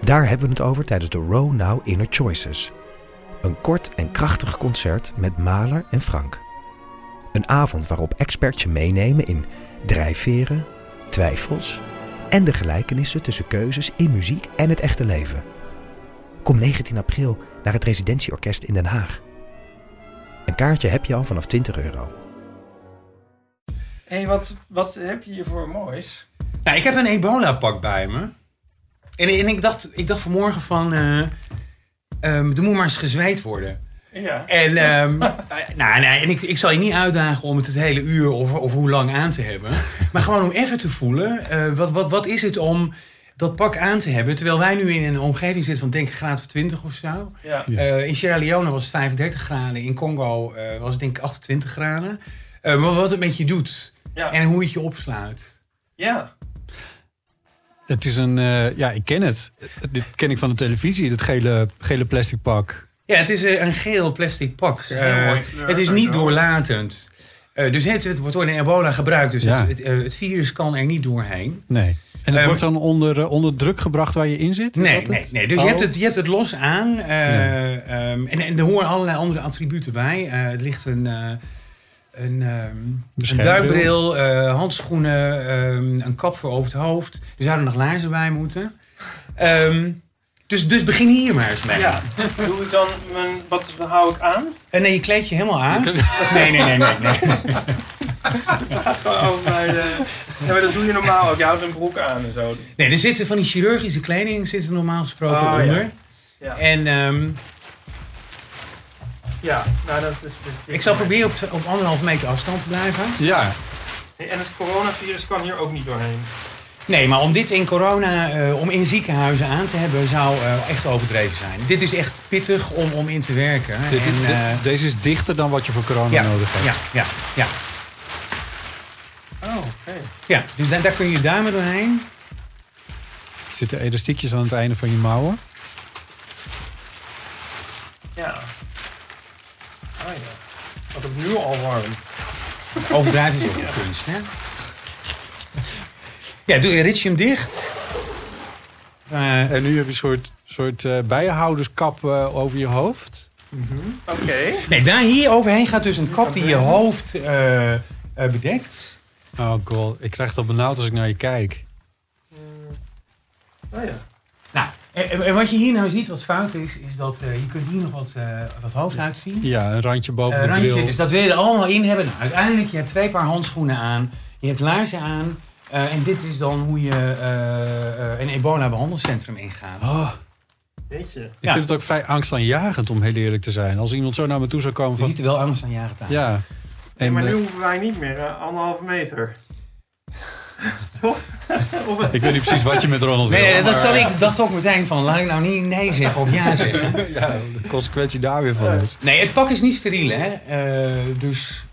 Daar hebben we het over tijdens de Row Now Inner Choices. Een kort en krachtig concert met Maler en Frank. Een avond waarop experts je meenemen in drijfveren, twijfels en de gelijkenissen tussen keuzes in muziek en het echte leven. Kom 19 april naar het Residentieorkest in Den Haag. Een kaartje heb je al vanaf 20 euro. Hé, hey, wat, wat heb je hier voor moois? Nou, ik heb een ebola-pak bij me. En, en ik, dacht, ik dacht vanmorgen van... eh ehm, er moet maar eens gezweet worden. Ja. En, ehm, eh, nou, nee, en ik, ik zal je niet uitdagen om het het hele uur of, of hoe lang aan te hebben. Maar gewoon om even te voelen. eh, wat, wat, wat is het om dat pak aan te hebben? Terwijl wij nu in een omgeving zitten van denk ik graad of 20 of zo. Ja. Eh, in Sierra Leone was het 35 graden. In Congo eh, was het denk ik 28 graden. Eh, maar wat het met je doet. Ja. En hoe het je opsluit. ja. Het is een, eh, ja, ik ken het. Dit ken ik van de televisie, dat gele, gele plastic pak. Ja, het is eh, een geel plastic pak. is een heel Eh, het is niet doorlatend. Eh, dus het, het wordt door de ebola gebruikt. Dus Ja. het, het, het virus kan er niet doorheen. Nee. En het Ehm, wordt dan onder, onder druk gebracht waar je in zit? Is Nee, dat het? nee, nee. Dus Oh. je, hebt het, je hebt het los aan. eh, ehm, en, en er horen allerlei andere attributen bij. Eh, er ligt een, eh, een, ehm, een duikbril, eh, handschoenen, ehm, een kap voor over het hoofd. Er zouden nog laarzen bij moeten. Ehm, dus, dus begin hier maar eens mee. ja. Doe ik dan mijn... Wat hou ik aan? En nee, je kleed je helemaal aan. Nee, nee, nee, nee. nee. Gewoon over bij de... Ja, maar dat doe je normaal ook. Je houdt een broek aan en zo. Nee, er zitten van die chirurgische kleding zit er normaal gesproken Oh, ja. onder. Ja. En ehm, Ja, nou dat is... dus dit- ik zal proberen op, op anderhalf meter afstand te blijven. Ja, Hey, En het coronavirus kan hier ook niet doorheen. Nee, maar om dit in corona, eh, om in ziekenhuizen aan te hebben, zou eh, echt overdreven zijn. Dit is echt pittig om, om in te werken. dit, en, eh, deze is dichter dan wat je voor corona ja, nodig hebt. ja, ja, ja, Oh, oké. ja. Dus daar, daar kun je duimen doorheen. Er zitten elastiekjes aan het einde van je mouwen. Ja. Ah ja. Wat heb nu al warm. Overdrijven is ook een kunst, hè? Ja, doe je ritje dicht. Eh, En nu heb je een soort, soort eh, bijenhouderskap eh, over je hoofd. Oké. nee, daar hier overheen gaat dus een kap die je hoofd eh, eh, bedekt. Oh god, ik krijg het al benauwd als ik naar je kijk. Oh ja. En, en wat je hier nou ziet, wat fout is, is dat eh, je kunt hier nog wat, eh wat hoofdhuid zien. Ja, een randje boven Eh, de randje, bril. dus dat wil je er allemaal in hebben. Nou, uiteindelijk, je hebt twee paar handschoenen aan. Je hebt laarzen aan. eh, en dit is dan hoe je eh, eh, een ebola-behandelcentrum ingaat. Oh, Weet je. ik Ja. vind het ook vrij angstaanjagend om heel eerlijk te zijn. Als iemand zo naar me toe zou komen Je van... ziet er wel anders aan. Ja. Nee, maar nu hoeven wij niet meer. anderhalve meter. Toch? Ik weet niet precies wat je met Ronald wil. Nee, dat maar- zal ik dacht ook meteen van, laat ik nou niet nee zeggen of ja zeggen. Ja, de consequentie daar weer van is. Nee, het pak is niet steriel, hè. Eh, dus,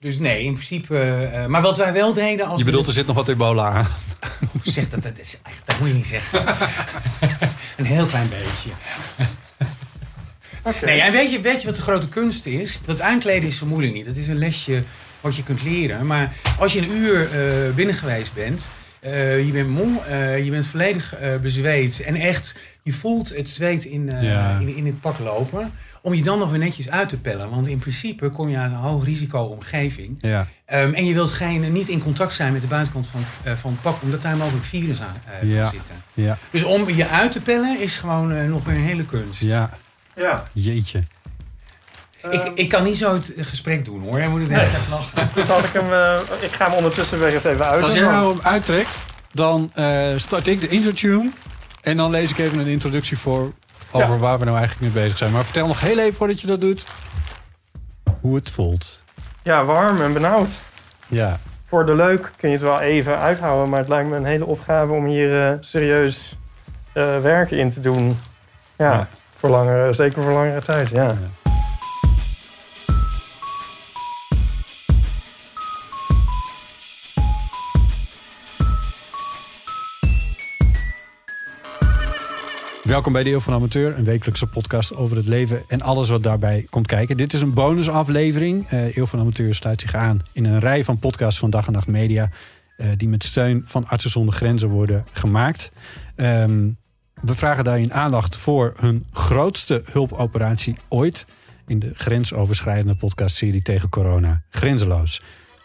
dus nee, in principe... eh, maar wat wij wel deden als... Je bedoelt, er zit nog wat ebola aan. Zeg dat, dat, is echt, dat moet je niet zeggen. een heel klein beetje. Oké. Nee, en weet je, weet je wat de grote kunst is? Dat aankleden is zo moeilijk niet. Dat is een lesje wat je kunt leren. Maar als je een uur eh, binnen geweest bent, eh, je bent moe, eh, je bent volledig eh, bezweet en echt, je voelt het zweet in, eh, Ja. in, in het pak lopen. Om je dan nog weer netjes uit te pellen. Want in principe kom je uit een hoog risico omgeving. Ja, Ehm, en je wilt geen, niet in contact zijn met de buitenkant van, eh, van het pak, omdat daar mogelijk virus aan eh, Ja. zitten. ja, Dus om je uit te pellen is gewoon eh, nog weer een hele kunst. ja. Ja. Jeetje. Ik, Ehm, ik kan niet zo het gesprek doen hoor. Je moet het hele tijd lachen. Zal ik hem... eh, ik ga hem ondertussen weer eens even uit. Als jij nou hem uittrekt, dan eh, start ik de intro-tune. En dan lees ik even een introductie voor over Ja. waar we nou eigenlijk mee bezig zijn. Maar vertel nog heel even voordat je dat doet, hoe het voelt. Ja, warm en benauwd. Ja, Voor de leuk kun je het wel even uithouden, maar het lijkt me een hele opgave om hier eh, serieus eh, werken in te doen. Ja, Ja. Voor langere, zeker voor langere tijd, ja. Welkom bij de Eeuw van Amateur, een wekelijkse podcast over het leven en alles wat daarbij komt kijken. Dit is een bonusaflevering. Eeuw van Amateur sluit zich aan in een rij van podcasts van Dag en Nacht Media... eh, die met steun van Artsen zonder Grenzen worden gemaakt. Ehm, we vragen daarin aandacht voor hun grootste hulpoperatie ooit... in de grensoverschrijdende podcastserie tegen corona, Grenzeloos.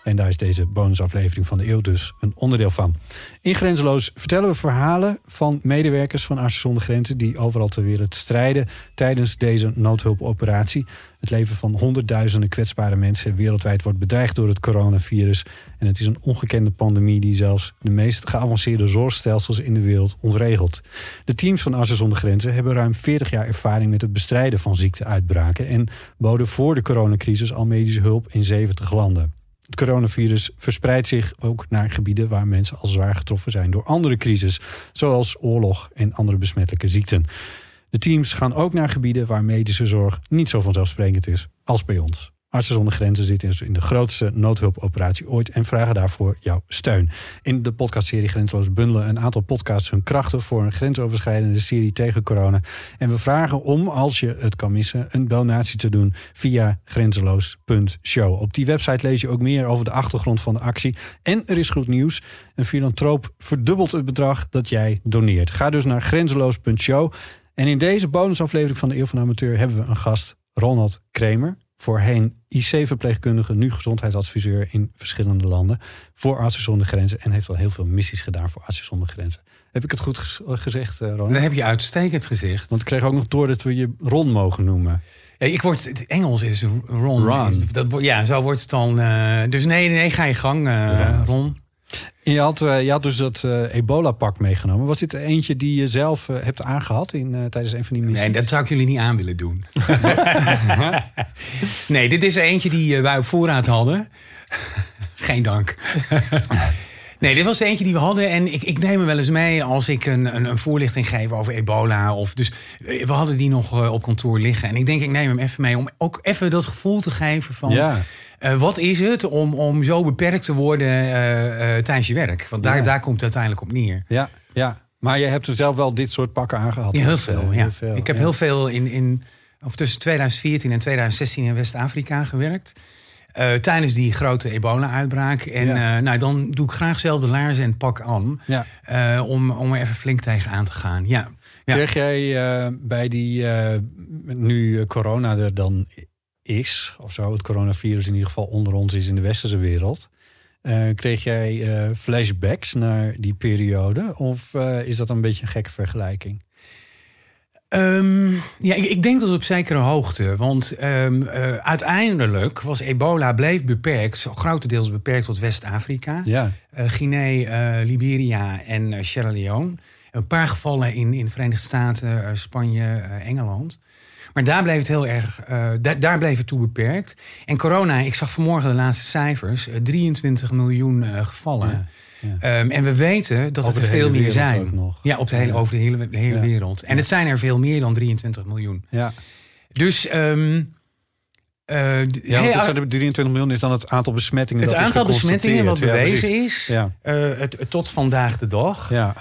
En daar is deze bonusaflevering van de eeuw dus een onderdeel van. In Grenzeloos vertellen we verhalen van medewerkers van Artsen zonder Grenzen... die overal ter wereld strijden tijdens deze noodhulpoperatie. Het leven van honderdduizenden kwetsbare mensen wereldwijd wordt bedreigd door het coronavirus. En het is een ongekende pandemie die zelfs de meest geavanceerde zorgstelsels in de wereld ontregelt. De teams van Artsen zonder Grenzen hebben ruim 40 jaar ervaring met het bestrijden van ziekteuitbraken... en boden voor de coronacrisis al medische hulp in 70 landen. Het coronavirus verspreidt zich ook naar gebieden waar mensen al zwaar getroffen zijn door andere crises, zoals oorlog en andere besmettelijke ziekten. De teams gaan ook naar gebieden waar medische zorg niet zo vanzelfsprekend is als bij ons. Artsen zonder Grenzen zitten dus in de grootste noodhulpoperatie ooit en vragen daarvoor jouw steun. In de podcastserie Grenzeloos bundelen een aantal podcasts hun krachten voor een grensoverschrijdende serie tegen corona. En we vragen om, als je het kan missen, een donatie te doen via grenzeloos.show. Op die website lees je ook meer over de achtergrond van de actie. En er is goed nieuws. Een filantroop verdubbelt het bedrag dat jij doneert. Ga dus naar grenzeloos.show. En in deze bonusaflevering van de Eeuw van Amateur hebben we een gast, Ronald Kremer. Voorheen IC-verpleegkundige, nu gezondheidsadviseur in verschillende landen. Voor Artsen zonder Grenzen. En heeft al heel veel missies gedaan voor Artsen zonder Grenzen. Heb ik het goed ges- gezegd, eh, Ronald? Dat heb je uitstekend gezegd. Want ik kreeg ook nog door dat we je Ron mogen noemen. Ja, ik word, het Engels is Ron. Ron. Dat, ja, zo wordt het dan. eh, dus nee, nee, ga je gang, eh, Ron. En je had, eh, je had dus dat eh, ebola-pak meegenomen. Was dit eentje die je zelf eh, hebt aangehad in, tijdens een van die missies? Nee, dat zou ik jullie niet aan willen doen. nee, dit is eentje die wij op voorraad hadden. Geen dank. Nee, dit was eentje die we hadden. En ik, ik neem hem wel eens mee als ik een, een, een voorlichting geef over ebola. Of, dus we hadden die nog op kantoor liggen. En ik denk, ik neem hem even mee om ook even dat gevoel te geven van... Ja, eh, wat is het om, om zo beperkt te worden eh, eh, tijdens je werk? Want daar, Ja. daar komt het uiteindelijk op neer. ja, ja. Maar je hebt er zelf wel dit soort pakken aangehad. Ja, heel veel. ja. veel, ik heb ja. heel veel in, in of tussen 2014 en 2016 in West-Afrika gewerkt. Tijdens die grote ebola-uitbraak. En Ja. nou, dan doe ik graag zelf de laarzen en pak aan. Ja. om, om er even flink tegenaan te gaan. Ja. Ja. Kreeg jij bij die, nu corona er dan is, of zo, het coronavirus in ieder geval onder ons is in de westerse wereld, eh, kreeg jij eh, flashbacks naar die periode? Of eh, is dat een beetje een gekke vergelijking? Ehm, ja, ik, ik denk dat op zekere hoogte. Want ehm, eh, uiteindelijk was ebola bleef beperkt, grotendeels beperkt tot West-Afrika. Ja, Guinea, Liberia en Sierra Leone. Een paar gevallen in, in de Verenigde Staten, Spanje, Engeland. Maar daar bleef het heel erg, eh, da- daar bleef het toe beperkt. En corona, ik zag vanmorgen de laatste cijfers, eh, 23 miljoen eh, gevallen. Ja, ja. Ehm, en we weten dat Over het er de veel meer zijn. nog. Ja, op de hele, Ja. over de hele, de hele wereld. En het zijn er veel meer dan 23 miljoen. ja. Dus ehm, eh, ja want zijn er 23 miljoen is dan het aantal besmettingen. het dat is aantal besmettingen wat. Ja, bewezen is, Ja, eh, het, het tot vandaag de dag. ja.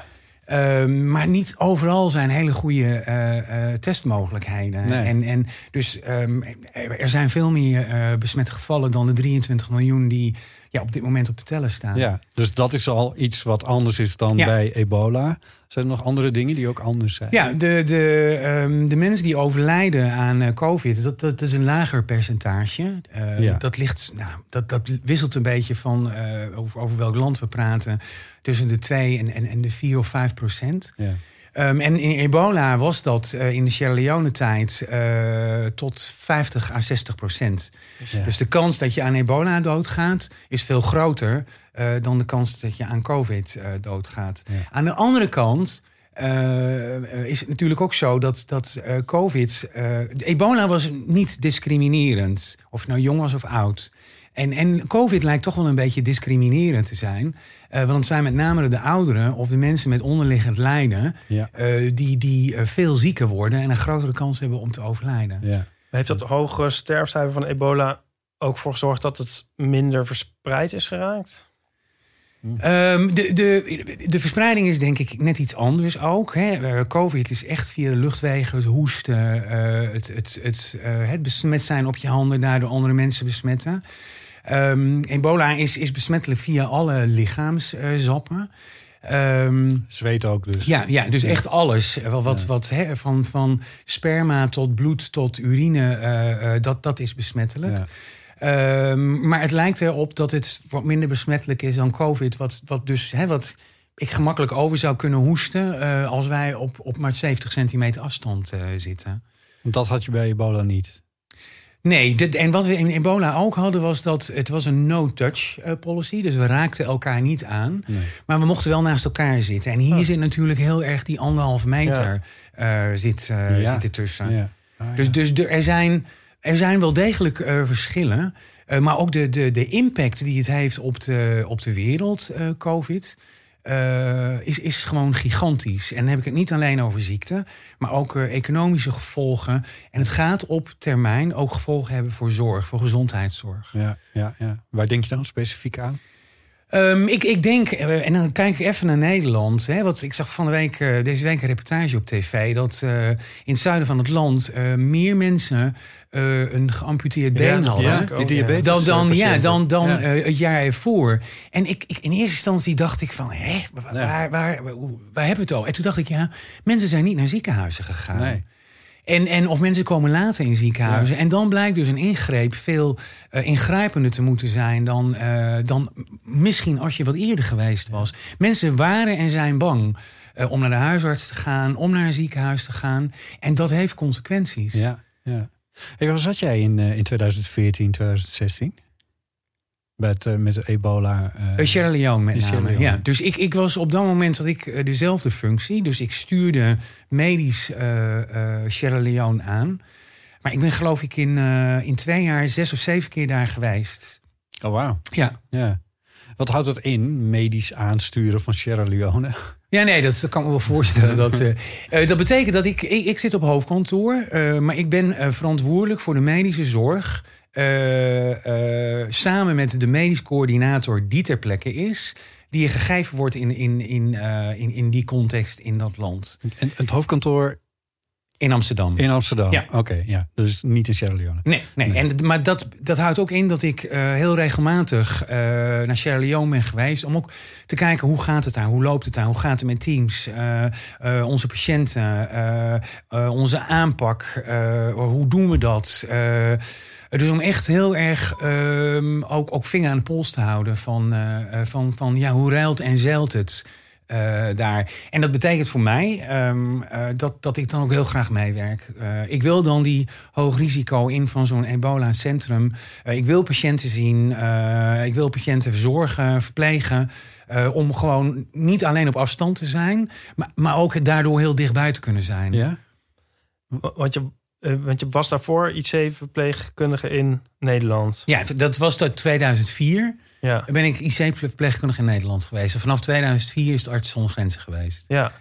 Ehm, maar niet overal zijn hele goede eh, eh, testmogelijkheden. Nee. En, en dus ehm, er er zijn veel meer eh, besmette gevallen dan de 23 miljoen die ja, op dit moment op de teller staan. ja, dus dat is al iets wat anders is dan Ja. bij ebola. Zijn er nog andere dingen die ook anders zijn? Ja, de, de, ehm, de mensen die overlijden aan eh, COVID, dat, dat is een lager percentage. Eh, Ja. dat, ligt, nou, dat, dat wisselt een beetje van eh, over, over welk land we praten. Tussen de 2 en, en, en de 4 of 5 procent. Ja. Ehm, en in ebola was dat eh, in de Sierra Leone-tijd eh, tot 50 à 60 procent. Ja. Dus de kans dat je aan ebola doodgaat is veel groter eh, dan de kans dat je aan COVID eh, doodgaat. Ja. Aan de andere kant eh, is het natuurlijk ook zo dat, dat eh, COVID. eh, ebola was niet discriminerend, of je nou jong was of oud. En, en COVID lijkt toch wel een beetje discriminerend te zijn. Eh, want het zijn met name de ouderen of de mensen met onderliggend lijden... Ja. eh, die, die eh, veel zieker worden en een grotere kans hebben om te overlijden. Ja. Heeft dat hoge sterfcijfer van ebola ook voor gezorgd dat het minder verspreid is geraakt? Ehm, de, de, de verspreiding is denk ik net iets anders ook. Hè. COVID is echt via de luchtwegen, het hoesten, eh, het, het, het, eh, het besmet zijn op je handen, daardoor andere mensen besmetten. Ehm, ebola is, is besmettelijk via alle lichaamszappen. Ehm Zweet ook dus. ja, ja, dus echt alles. Wat, wat, Ja. wat, hè, van, van sperma tot bloed tot urine, eh, eh, dat, dat is besmettelijk. Ja. Ehm, maar het lijkt erop dat het wat minder besmettelijk is dan COVID. Wat, wat dus, hè, wat ik gemakkelijk over zou kunnen hoesten eh, als wij op, op maar 70 centimeter afstand eh, zitten. Want dat had je bij ebola niet. Nee, dit- en wat we in ebola ook hadden was dat het was een no-touch eh, policy. Dus we raakten elkaar niet aan. Nee. Maar we mochten wel naast elkaar zitten. En hier Oh. zit natuurlijk heel erg die anderhalve meter eh, zit, eh, Ja. zit ertussen. Ja. Ah, Dus, dus er, er, zijn, er zijn wel degelijk verschillen. Maar ook de, de, de impact die het heeft op de, op de wereld, COVID, eh, is, is gewoon gigantisch. En dan heb ik het niet alleen over ziekte, maar ook eh, economische gevolgen. En het gaat op termijn ook gevolgen hebben voor zorg, voor gezondheidszorg. Ja, ja, ja. Waar denk je dan specifiek aan? Ehm, ik, ik denk, eh, en dan kijk ik even naar Nederland. Hè, want ik zag van de week, eh, deze week een reportage op tv... dat eh, in het zuiden van het land meer mensen een geamputeerd been Ja, hadden... Ja, die diabetes. Dan, dan, ja, dan, dan Ja. het jaar ervoor. En ik, ik, in eerste instantie dacht ik van, hè, waar, waar, waar, waar, hebben we het over? En toen dacht ik, ja, mensen zijn niet naar ziekenhuizen gegaan. Nee. En, en of mensen komen later in ziekenhuizen. En dan blijkt dus een ingreep veel eh, ingrijpender te moeten zijn dan, eh, dan misschien als je wat eerder geweest was. Mensen waren en zijn bang eh, om naar de huisarts te gaan, om naar een ziekenhuis te gaan. En dat heeft consequenties. Ja, ja. Hey, waar zat jij in, in 2014, 2016? Met, eh, met de ebola. Eh, Sierra Leone met name. Ja. Dus ik, ik was op dat moment dat ik dezelfde functie. Dus ik stuurde medisch eh, Sierra Leone aan. Maar ik ben geloof ik in, in twee jaar zes of zeven keer daar geweest. Oh, wauw. Ja. Ja. Wat houdt dat in, medisch aansturen van Sierra Leone? Ja, nee, dat, dat kan ik me wel voorstellen. dat, dat betekent dat ik, ik, ik zit op hoofdkantoor, maar ik ben verantwoordelijk voor de medische zorg. Eh, eh, samen met de medisch coördinator die ter plekke is, die gegeven wordt in, in, in, eh, in, in die context in dat land. En het hoofdkantoor In Amsterdam. in Amsterdam? Ja. Oké, ja. Dus niet in Sierra Leone. Nee, nee. Nee. En, maar dat, dat houdt ook in dat ik heel regelmatig naar Sierra Leone ben geweest. Om ook te kijken hoe gaat het daar, hoe loopt het daar, hoe gaat het met teams, onze patiënten, onze aanpak, hoe doen we dat. Dus om echt heel erg ehm, ook, ook vinger aan de pols te houden van, eh, eh, van, van ja, hoe ruilt en zeilt het. eh, daar. En dat betekent voor mij ehm, eh, dat, dat ik dan ook heel graag meewerk. Ik wil dan die hoog risico in van zo'n ebola-centrum. Ik wil patiënten zien, ik wil patiënten verzorgen, verplegen. om gewoon niet alleen op afstand te zijn, maar, maar ook daardoor heel dichtbij te kunnen zijn. Ja? Want je, want je was daarvoor IC-verpleegkundige in Nederland. Ja, dat was tot 2004. Ja. Ben ik IC-verpleegkundige in Nederland geweest. En vanaf 2004 is het Arts zonder Grenzen geweest. ja.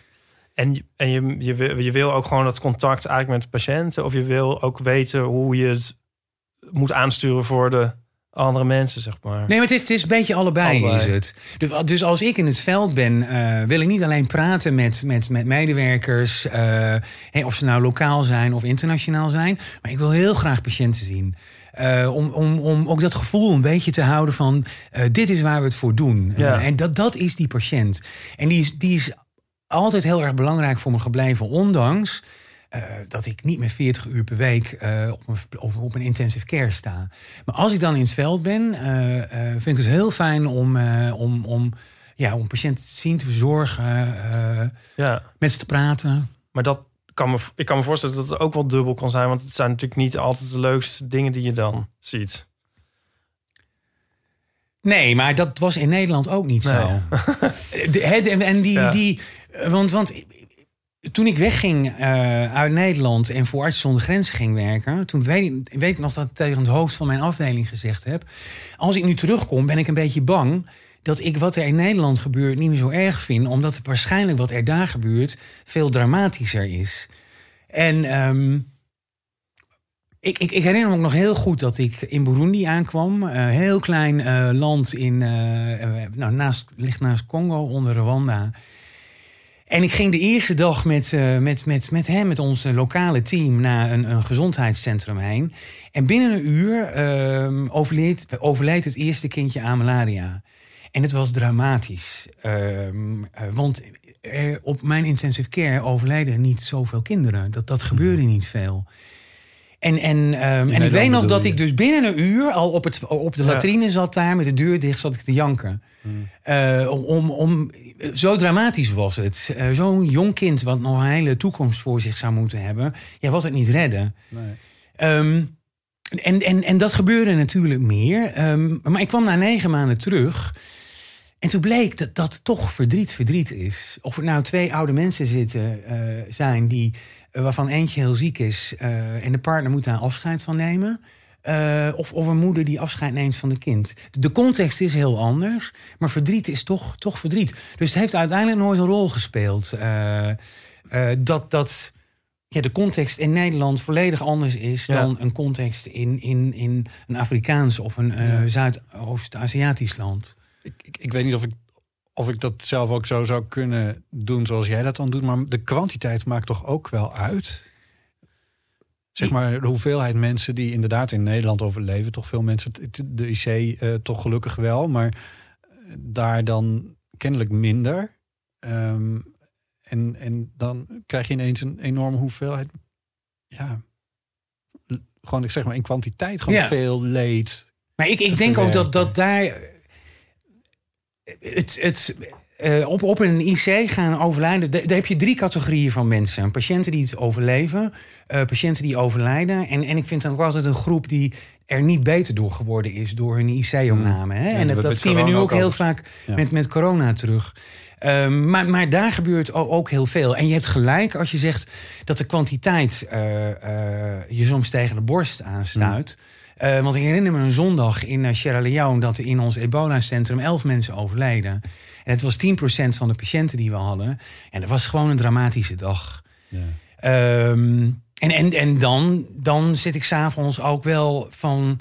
En, en je, je, wil, je wil ook gewoon dat contact eigenlijk met de patiënten. Of je wil ook weten hoe je het moet aansturen voor de andere mensen, zeg maar. Nee, maar het is, het is een beetje allebei, Allebei. is het. Dus, dus als ik in het veld ben, eh, wil ik niet alleen praten met, met, met medewerkers, hè, of ze nou lokaal zijn of internationaal zijn, maar ik wil heel graag patiënten zien. Eh, om, om, om ook dat gevoel een beetje te houden van dit is waar we het voor doen. Ja. En dat, dat is die patiënt. En die is, die is altijd heel erg belangrijk voor me gebleven, ondanks eh, dat ik niet meer 40 uur per week eh, op, een, of op een intensive care sta. Maar als ik dan in het veld ben, eh, vind ik het heel fijn om, om, om, ja, om patiënten te zien, te verzorgen, Ja. met ze te praten. Maar dat kan me, ik kan me voorstellen dat het ook wel dubbel kan zijn. Want het zijn natuurlijk niet altijd de leukste dingen die je dan ziet. Nee, maar dat was in Nederland ook niet zo. De- en die, Ja. die, want, want toen ik wegging eh, uit Nederland en voor Artsen zonder Grenzen ging werken, toen weet ik, weet ik nog dat ik tegen het hoofd van mijn afdeling gezegd heb: als ik nu terugkom, ben ik een beetje bang dat ik wat er in Nederland gebeurt niet meer zo erg vind, omdat waarschijnlijk wat er daar gebeurt veel dramatischer is. En ehm, ik, ik, ik, herinner me ook nog heel goed dat ik in Burundi aankwam. Een heel klein uh, land in, nou, naast, ligt naast Congo, onder Rwanda. En ik ging de eerste dag met, uh, met, met, met hem, met ons lokale team, naar een, een gezondheidscentrum heen. En binnen een uur ehm, overleed, overleed het eerste kindje aan malaria. En het was dramatisch. Ehm, want op mijn intensive care overleden niet zoveel kinderen. Dat, dat gebeurde niet veel. En, en, um, en ik weet nog dat je. ik dus binnen een uur al op, het, op de latrine zat daar met de deur dicht, zat ik te janken. Hmm. Uh, om, om, zo dramatisch was het. Uh, Zo'n jong kind wat nog een hele toekomst voor zich zou moeten hebben, ja, was het niet redden. Nee. Um, en, en, en dat gebeurde natuurlijk meer. Um, maar ik kwam na negen maanden terug. En toen bleek dat dat toch verdriet verdriet is. Of er nou twee oude mensen zitten uh, zijn die eh, waarvan eentje heel ziek is uh, en de partner moet daar afscheid van nemen. Uh, of, of een moeder die afscheid neemt van de kind. De context is heel anders, maar verdriet is toch, toch verdriet. Dus het heeft uiteindelijk nooit een rol gespeeld. dat dat ja, de context in Nederland volledig anders is dan een context in, in, in een Afrikaans of een. Zuidoost-Aziatisch land. Ik, ik, ik, weet niet of ik of ik dat zelf ook zo zou kunnen doen zoals jij dat dan doet. Maar de kwantiteit maakt toch ook wel uit? Zeg maar de hoeveelheid mensen die inderdaad in Nederland overleven. Toch veel mensen, de IC uh, toch gelukkig wel. Maar daar dan kennelijk minder. Um, en, en dan krijg je ineens een enorme hoeveelheid. Ja, gewoon ik zeg maar in kwantiteit gewoon ja. veel leed. Maar ik, ik denk ook dat, dat daar het, het, uh, op, op een IC gaan overlijden, daar heb je drie categorieën van mensen. Patiënten die het overleven, uh, patiënten die overlijden. En, en ik vind dan ook altijd een groep die er niet beter door geworden is door hun IC-opname. Ja, en dat, dat zien we nu ook heel vaak ja. met, met corona terug. Um, maar, maar daar gebeurt ook heel veel. En je hebt gelijk als je zegt dat de kwantiteit uh, je soms tegen de borst aanstuit. Mm. Uh, want ik herinner me een zondag in uh, Sierra Leone dat in ons ebola-centrum elf mensen overleden. En het was 10% van de patiënten die we hadden. En dat was gewoon een dramatische dag. Ja. Um, en en, en dan, dan zit ik s'avonds ook wel van.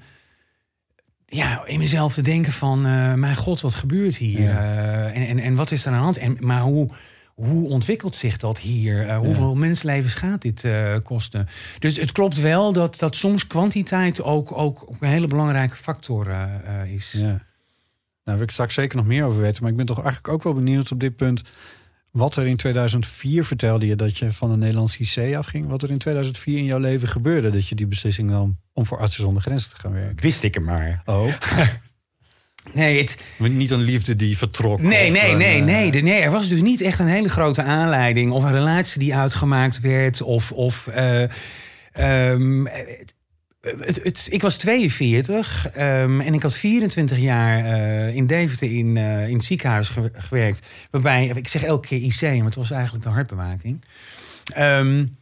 Ja, in mezelf te denken van, uh, mijn god, wat gebeurt hier? Ja. en, en, en wat is er aan de hand? En, maar hoe, hoe ontwikkelt zich dat hier? Uh, hoeveel ja. mensenlevens gaat dit uh, kosten? Dus het klopt wel dat, dat soms kwantiteit ook, ook een hele belangrijke factor uh, is. Ja. Nou, wil ik straks zeker nog meer over weten. Maar ik ben toch eigenlijk ook wel benieuwd op dit punt. Wat er in 2004 vertelde je dat je van een Nederlands IC afging. Wat er in 2004 in jouw leven gebeurde. Dat je die beslissing nam om voor Artsen zonder Grenzen te gaan werken. Wist ik hem maar. Oh. Nee, het... Niet een liefde die vertrok. Nee, nee, een, nee, nee, nee. Er was dus niet echt een hele grote aanleiding. Of een relatie die uitgemaakt werd. Of. of uh, um, het, het, het, ik was 42 um, en ik had 24 jaar uh, in Deventer in, uh, in het ziekenhuis ge gewerkt. Waarbij, ik zeg elke keer IC, maar het was eigenlijk de hartbewaking. Um,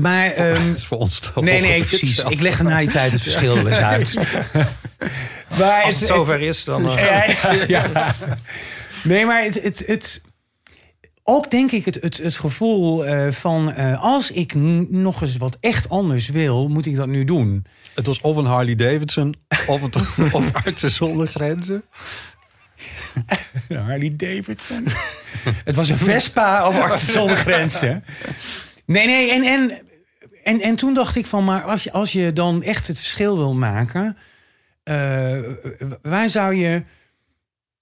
maar, voor, um, is voor ons toch Nee, nee, precies. Ik leg er na die tijd het verschil wel eens uit. maar Als het, het zover is, dan... Uh. Ja, ja. Nee, maar het, het, het... Ook denk ik het, het, het gevoel uh, van... Uh, als ik nog eens wat echt anders wil, moet ik dat nu doen. Het was of een Harley Davidson, of, het, of Artsen zonder Grenzen. Harley Davidson. het was een Vespa of Artsen zonder Grenzen. Nee, nee, en, en, en, en toen dacht ik van, maar als je, als je dan echt het verschil wil maken, uh, waar, zou je,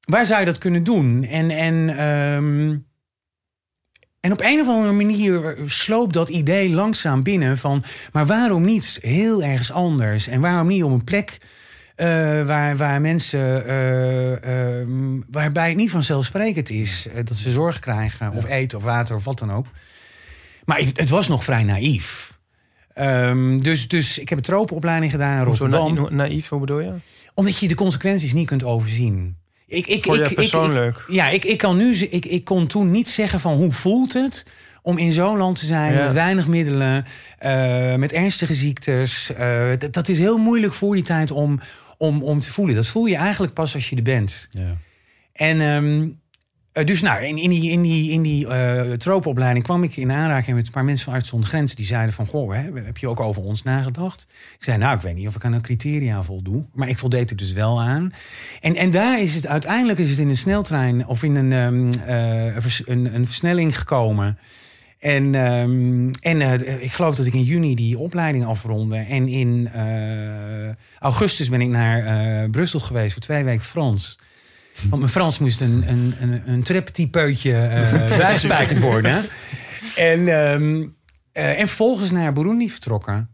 waar zou je dat kunnen doen? En, en, um, en op een of andere manier sloopt dat idee langzaam binnen van, maar waarom niet heel ergens anders? En waarom niet op een plek uh, waar, waar mensen, uh, uh, waarbij het niet vanzelfsprekend is dat ze zorg krijgen, of eten of water of wat dan ook. Maar het was nog vrij naïef. Um, dus, dus ik heb een tropenopleiding gedaan in Rotterdam. Zo na naïef, hoe bedoel je? Omdat je de consequenties niet kunt overzien. Ik, ik, Voor je ik, persoonlijk? Ik, ja, ik, ik, kan nu, ik, ik kon toen niet zeggen van hoe voelt het om in zo'n land te zijn Ja. met weinig middelen, eh, met ernstige ziektes. Eh, dat, dat is heel moeilijk voor die tijd om, om, om te voelen. Dat voel je eigenlijk pas als je er bent. Ja. En ehm, eh, dus nou, in, in die, in die, in die eh, tropenopleiding kwam ik in aanraking met een paar mensen van Artsen zonder Grenzen. Die zeiden van, goh, hè, heb je ook over ons nagedacht? Ik zei, nou, ik weet niet of ik aan de criteria voldoe. Maar ik voldeed er dus wel aan. En, en daar is het uiteindelijk is het in een sneltrein of in een, ehm, eh, een een, versnelling gekomen. En, ehm, en ik geloof dat ik in juni die opleiding afronde. En in augustus ben ik naar Brussel geweest voor twee weken Frans. Want mijn Frans moest een, een, een, een triptypeutje eh bijgespijkerd worden. En, ehm, eh, en vervolgens naar Burundi vertrokken.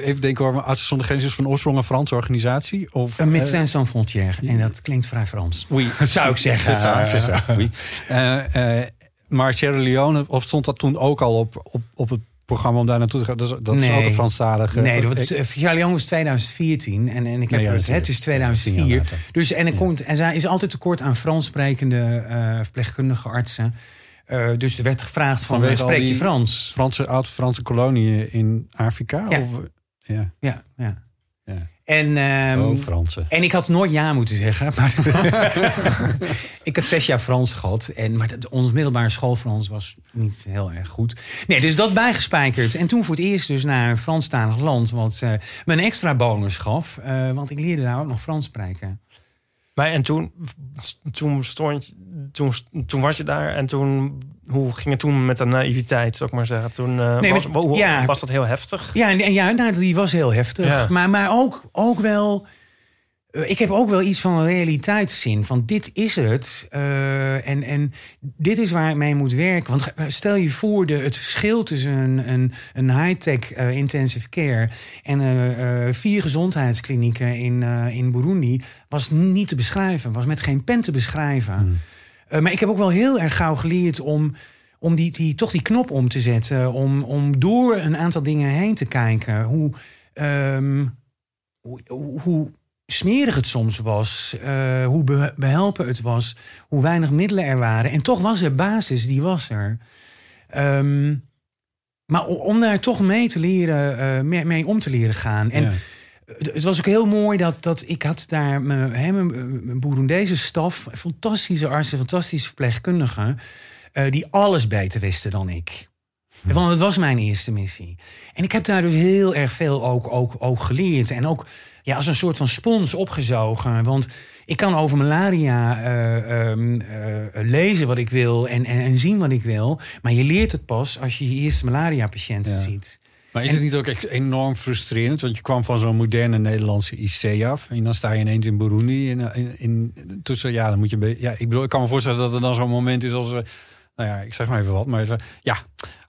Even denken hoor, Artsen zonder Grenzen van oorsprong een Franse organisatie? Of, Een eh, Médecins Sans Frontières. En dat klinkt vrij Frans. Oui, Zou ik zeggen. Eh, eh, maar Sierra Leone, of stond dat toen ook al op, op, op het programma om daar naartoe te gaan? Dat is, dat is ook een Franstalige... Nee, dat was, eh, was 2014 en, en ik heb Nee, ja, het, is tien jaar 2004. later. Dus en er komt en zij is altijd tekort aan Frans sprekende eh, verpleegkundige artsen. Eh, dus er werd gevraagd van, eh, al spreek je Frans? Franse, oud-Franse koloniën in Afrika? Ja. Of, ja. Ja, ja. En, ehm, oh, en ik had nooit ja moeten zeggen. Maar ik had zes jaar Frans gehad. En, maar dat, ons middelbare school Frans was niet heel erg goed. Nee, dus dat bijgespijkerd. En toen voor het eerst dus naar een Franstalig land. Wat eh, me een extra bonus gaf. eh, want ik leerde daar ook nog Frans spreken. Maar en toen, toen stond toen, toen was je daar en toen, hoe ging het toen met de naïviteit, zou ik maar zeggen? Toen Nee, was, maar- ja. was dat heel heftig. Ja, en, en ja, nou, die was heel heftig. Ja. Maar, maar ook, ook wel. Eh, Ik heb ook wel iets van een realiteitszin. Van dit is het. eh, en, en dit is waar ik mee moet werken. Want stel je voor de, het verschil tussen een, een, een high-tech eh, intensive care en vier gezondheidsklinieken in, in Burundi was niet te beschrijven. Was met geen pen te beschrijven. Hmm. Maar ik heb ook wel heel erg gauw geleerd om, om die, die, toch die knop om te zetten. Om, om door een aantal dingen heen te kijken. Hoe, ehm, hoe, hoe smerig het soms was. eh, hoe be- behelpen het was. Hoe weinig middelen er waren. En toch was er basis, die was er. Ehm, maar om daar toch mee te leren, eh, mee, om te leren gaan. En Ja. het was ook heel mooi dat, dat ik had daar mijn, hè, mijn, staf, fantastische artsen, fantastische verpleegkundigen, eh, die alles beter wisten dan ik. Want het was mijn eerste missie. En ik heb daar dus heel erg veel ook, ook, ook geleerd. En ook ja, als een soort van spons opgezogen. Want ik kan over malaria eh, ehm, eh, lezen wat ik wil en, en, en zien wat ik wil. Maar je leert het pas als je je eerste malaria-patiënten Ja. ziet. Maar is het niet ook echt enorm frustrerend? Want je kwam van zo'n moderne Nederlandse IC af. En dan sta je ineens in Burundi. In, in, in- tussen, ja, dan moet je... Ja, ik bedoel, ik kan me voorstellen dat er dan zo'n moment is als... eh, nou ja, ik zeg maar even wat. Maar het- ja,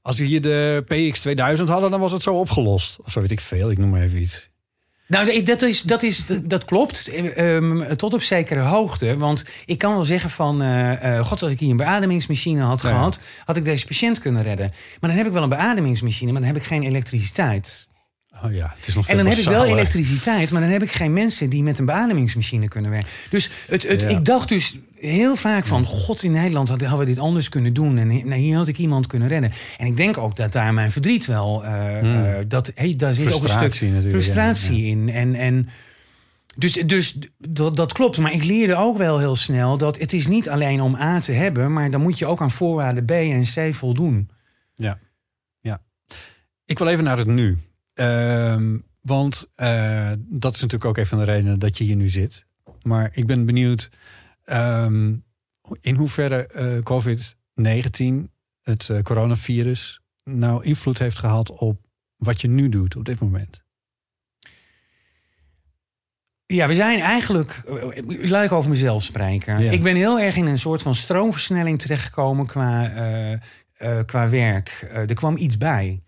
als we hier de PX2000 hadden, dan was het zo opgelost. Of zo weet ik veel. Ik noem maar even iets. Nou, dat, is, dat, is, dat klopt. eh, ehm, tot op zekere hoogte. Want ik kan wel zeggen van... eh, eh, god, als ik hier een beademingsmachine had Ja. gehad... had ik deze patiënt kunnen redden. Maar dan heb ik wel een beademingsmachine... maar dan heb ik geen elektriciteit. Oh ja, het is nog En dan heb ik wel elektriciteit... maar dan heb ik geen mensen die met een beademingsmachine kunnen werken. Dus het, het, Ja. ik dacht dus heel vaak van... god, in Nederland hadden we dit anders kunnen doen... en nou, hier had ik iemand kunnen redden. En ik denk ook dat daar mijn verdriet wel... eh, Hmm. eh, dat, hey, daar zit ook een Frustratie stuk frustratie ja, in. En, en dus, dus dat, dat klopt. Maar ik leerde ook wel heel snel dat het is niet alleen om A te hebben, maar dan moet je ook aan voorwaarden B en C voldoen. Ik wil even naar het nu. Ehm, want eh, dat is natuurlijk ook een van de redenen dat je hier nu zit. Maar ik ben benieuwd ehm, in hoeverre eh, COVID-19, het eh, coronavirus, nou invloed heeft gehad op wat je nu doet op dit moment. Ja, we zijn eigenlijk. Laat ik over mezelf spreken. Ja. Ik ben heel erg in een soort van stroomversnelling terechtgekomen qua, qua werk. Er kwam iets bij.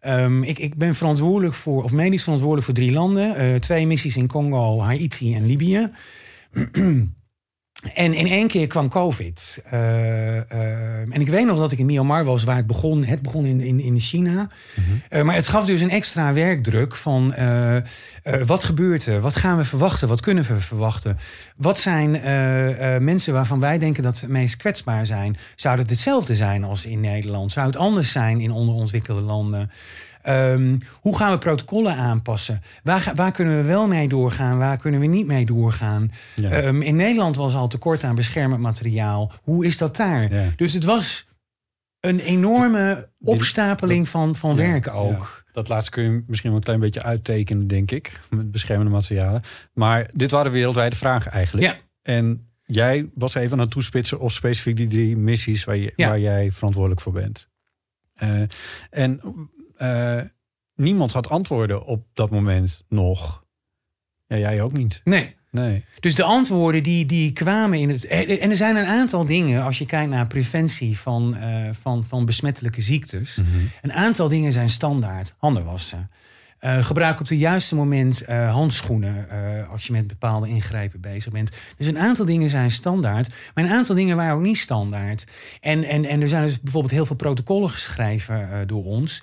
Ehm, ik, ik ben verantwoordelijk voor, of medisch verantwoordelijk voor drie landen: eh, twee missies in Congo, Haiti en Libië. En in één keer kwam COVID. Uh, uh, en ik weet nog dat ik in Myanmar was, waar het begon. Het begon in, in, in China. Mm -hmm. uh, maar het gaf dus een extra werkdruk van wat gebeurt er? Wat gaan we verwachten? Wat kunnen we verwachten? Wat zijn mensen waarvan wij denken dat ze het meest kwetsbaar zijn? Zou het hetzelfde zijn als in Nederland? Zou het anders zijn in onderontwikkelde landen? Um, hoe gaan we protocollen aanpassen? Waar, waar, kunnen we wel mee doorgaan? Waar kunnen we niet mee doorgaan? Ja. Um, in Nederland was al tekort aan beschermend materiaal. Hoe is dat daar? Ja. Dus het was een enorme opstapeling van, van ja, werk ook. Dat laatste kun je misschien wel een klein beetje uittekenen, denk ik. Met beschermende materialen. Maar dit waren wereldwijde vragen eigenlijk. Ja. En jij was even aan het toespitsen op specifiek die drie missies waar, je, waar jij verantwoordelijk voor bent. Uh, en uh, niemand had antwoorden op dat moment nog. Ja, jij ook niet. Nee. Nee. Dus de antwoorden die, die kwamen in het. En er zijn een aantal dingen, als je kijkt naar preventie van, uh, van, van besmettelijke ziektes. Mhm. Een aantal dingen zijn standaard. Handen wassen. Uh, gebruik op het juiste moment uh, handschoenen uh, als je met bepaalde ingrijpen bezig bent. Dus een aantal dingen zijn standaard, maar een aantal dingen waren ook niet standaard. En, en, en er zijn dus bijvoorbeeld heel veel protocollen geschreven door ons.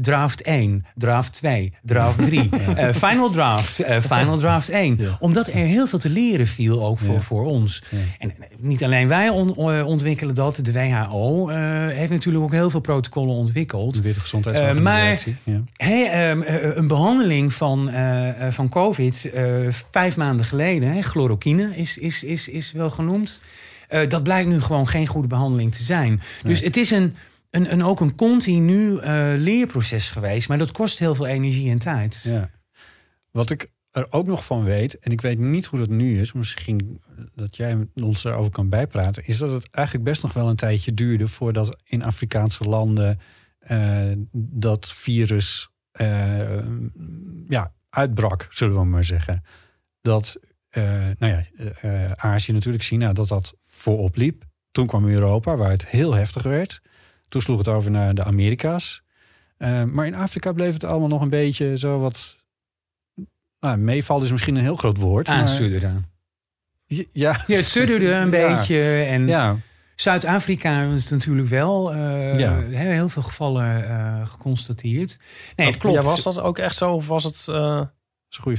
draft 1, draft 2, draft 3, final draft, final draft 1. Ja. Omdat er heel veel te leren viel ook voor, ja. voor ons. Ja. En niet alleen wij on, ontwikkelen dat, de WHO heeft natuurlijk ook heel veel protocollen ontwikkeld. De Wereldgezondheidsorganisatie. maar hey, um, een behandeling van, uh, van COVID vijf maanden geleden, hè, chloroquine is, is, is, is wel genoemd. Dat blijkt nu gewoon geen goede behandeling te zijn. Nee. Dus het is een, een, een, ook een continu leerproces geweest, maar dat kost heel veel energie en tijd. Ja. Wat ik er ook nog van weet, en ik weet niet hoe dat nu is, misschien dat jij ons daarover kan bijpraten, is dat het eigenlijk best nog wel een tijdje duurde voordat in Afrikaanse landen dat virus ja, uitbrak, zullen we maar zeggen. Dat, uh, nou ja, uh, Azië natuurlijk, China, dat dat voorop liep. Toen kwam Europa, waar het heel heftig werd. Toen sloeg het over naar de Amerika's. maar in Afrika bleef het allemaal nog een beetje zo wat... Nou, meeval is misschien een heel groot woord. Aansudderen. Ja, ja, het sudderde een ja. beetje. En ja. Zuid-Afrika is natuurlijk wel uh, ja. heel veel gevallen uh, geconstateerd. Nee, het klopt. Ja, was dat ook echt zo of was het uh,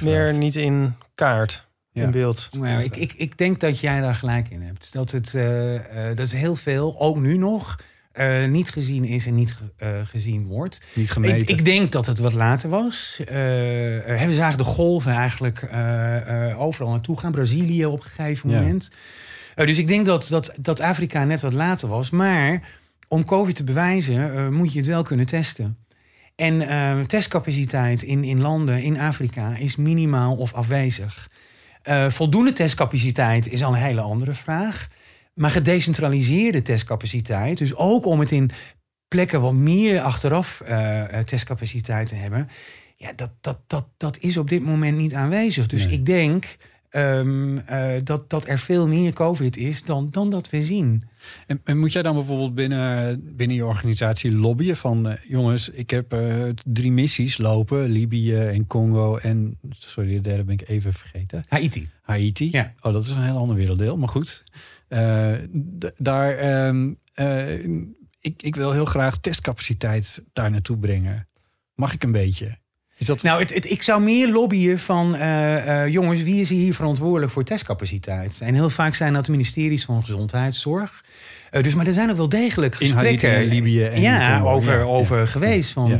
meer niet in kaart, ja. in beeld? Nou, ik, ik, ik denk dat jij daar gelijk in hebt. Dat het dat is heel veel, ook nu nog, niet gezien is en niet gezien wordt. Niet gemeten. Ik, ik, denk dat het wat later was. we zagen de golven eigenlijk overal naartoe gaan. Brazilië op een gegeven moment. Ja. Uh, dus ik denk dat, dat, dat Afrika net wat later was. Maar om COVID te bewijzen uh, moet je het wel kunnen testen. En uh, testcapaciteit in, in landen in Afrika is minimaal of afwezig. voldoende testcapaciteit is al een hele andere vraag. Maar gedecentraliseerde testcapaciteit, dus ook om het in plekken wat meer achteraf testcapaciteit te hebben, ja, dat, dat, dat, dat is op dit moment niet aanwezig. Dus Nee. ik denk um, uh, dat, dat er veel meer COVID is dan, dan dat we zien. En, en moet jij dan bijvoorbeeld binnen, binnen je organisatie lobbyen van... Uh, jongens, ik heb uh, drie missies lopen, Libië en Congo en... Sorry, de derde ben ik even vergeten. Haiti. Haiti. Ja. Oh, dat is een heel ander werelddeel, maar goed. Daar, um, ik, ik wil heel graag testcapaciteit daar naartoe brengen. Mag ik een beetje? Is dat... Nou, het, het, ik zou meer lobbyen van... Uh, uh, jongens, wie is hier verantwoordelijk voor testcapaciteit? En heel vaak zijn dat de ministeries van Gezondheidszorg. Uh, dus, maar er zijn ook wel degelijk gesprekken... In Libië en ja, over, ja, over ja. geweest. Van, Ja.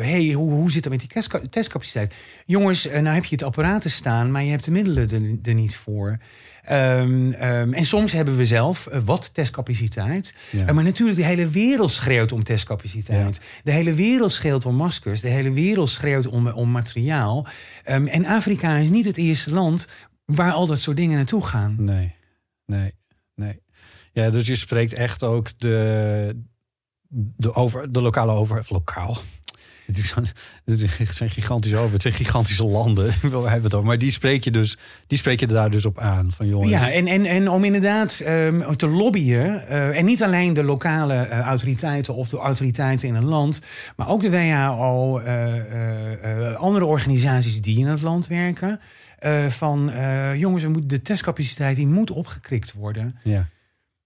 hey, hoe, hoe zit het met die testca- testcapaciteit? Jongens, nou heb je het apparaten staan... maar je hebt de middelen er, er niet voor... Um, um, en soms hebben we zelf uh, wat testcapaciteit. Ja. Uh, maar natuurlijk, de hele wereld schreeuwt om testcapaciteit. De hele wereld schreeuwt om maskers. De hele wereld schreeuwt om, om materiaal. Um, en Afrika is niet het eerste land waar al dat soort dingen naartoe gaan. Nee, nee, nee. Ja, dus je spreekt echt ook de, de, over, de lokale over... Lokaal? Het, is, het zijn gigantische over, het zijn gigantische landen. We hebben het over. Maar die spreek je dus, die spreek je daar dus op aan. Van jongens. Ja, en, en, en om inderdaad um, te lobbyen. Uh, en niet alleen de lokale uh, autoriteiten of de autoriteiten in een land. Maar ook de WHO, uh, andere organisaties die in het land werken. eh, van eh, jongens, we moeten, de testcapaciteit die moet opgekrikt worden. Ja.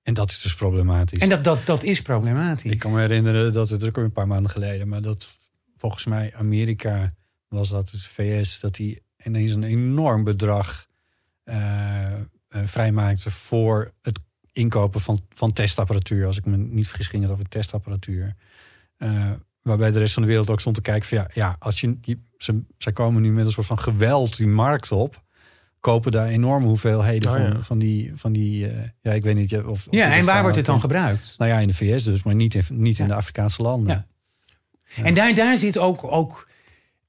En dat is dus problematisch. En dat, dat, dat is problematisch. Ik kan me herinneren dat het ook een paar maanden geleden, maar dat volgens mij Amerika was dat, dus de VS, dat die ineens een enorm bedrag eh, vrijmaakte voor het inkopen van, van testapparatuur. Als ik me niet vergis, ging het over testapparatuur. Eh, waarbij de rest van de wereld ook stond te kijken van ja, ja als je, je ze, zij komen nu met een soort van geweld die markt op kopen daar enorme hoeveelheden Oh, van, ja. van die, van die ja, ik weet niet of, ja, en waar wordt het dan gebruikt? Nou ja, in de VS dus, maar niet in, niet in de Afrikaanse landen. Ja. En daar, daar zit ook. ook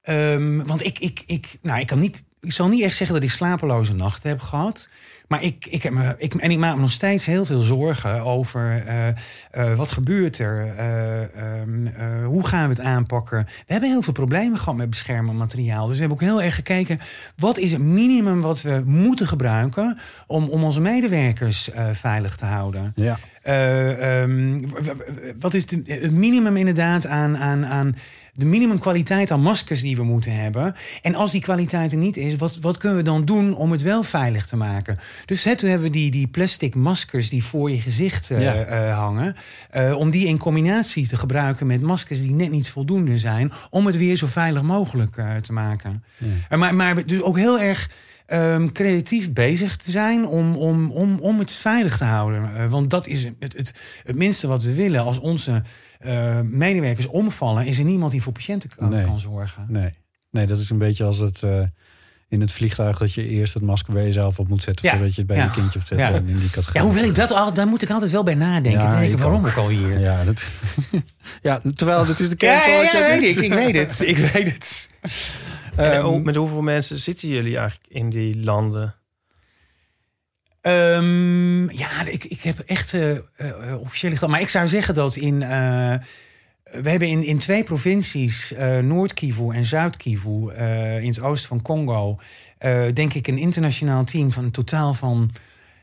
ehm, want ik, ik, ik, nou, ik kan niet. Ik zal niet echt zeggen dat ik slapeloze nachten heb gehad. Maar ik, ik heb me, ik, en ik maak me nog steeds heel veel zorgen over eh, eh, wat gebeurt er? Eh, hoe gaan we het aanpakken? We hebben heel veel problemen gehad met beschermend materiaal. Dus we hebben ook heel erg gekeken, wat is het minimum wat we moeten gebruiken om, om onze medewerkers veilig te houden? Ja. Eh, ehm, wat is de, het minimum inderdaad aan, aan, aan de minimum kwaliteit aan maskers die we moeten hebben? En als die kwaliteit er niet is, wat, wat kunnen we dan doen om het wel veilig te maken? Dus hè, toen hebben we die, die plastic maskers die voor je gezicht eh, Ja. eh, hangen, om die in combinatie te gebruiken met maskers die net niet voldoende zijn, om het weer zo veilig mogelijk te maken. Eh, maar, maar dus ook heel erg ehm, creatief bezig te zijn om, om, om, om het veilig te houden. Eh, want dat is het, het, het minste wat we willen. Als onze eh, medewerkers omvallen, is er niemand die voor patiënten kan, Nee. kan zorgen. Nee. nee, dat is een beetje als het eh, in het vliegtuig dat je eerst het masker bij jezelf op moet zetten Ja. voordat je het bij Ja. je kindje opzet. Ja. En in die categorie. Ja, hoe wil ik dat al? Daar moet ik altijd wel bij nadenken. Ja, denk ik, ik waarom ook. ook alweer? Ja, dat, ja, terwijl dit is de kern Ja, van ja, wat ja, weet ik. Ik weet het. Ik weet het. En Ehm, met hoeveel mensen zitten jullie eigenlijk in die landen? Ehm, ja, ik, ik heb echt eh eh, officiële getallen. Maar ik zou zeggen dat in... eh, we hebben in, in twee provincies, eh Noord-Kivu en Zuid-Kivu, eh, in het oosten van Congo, eh, denk ik een internationaal team van een totaal van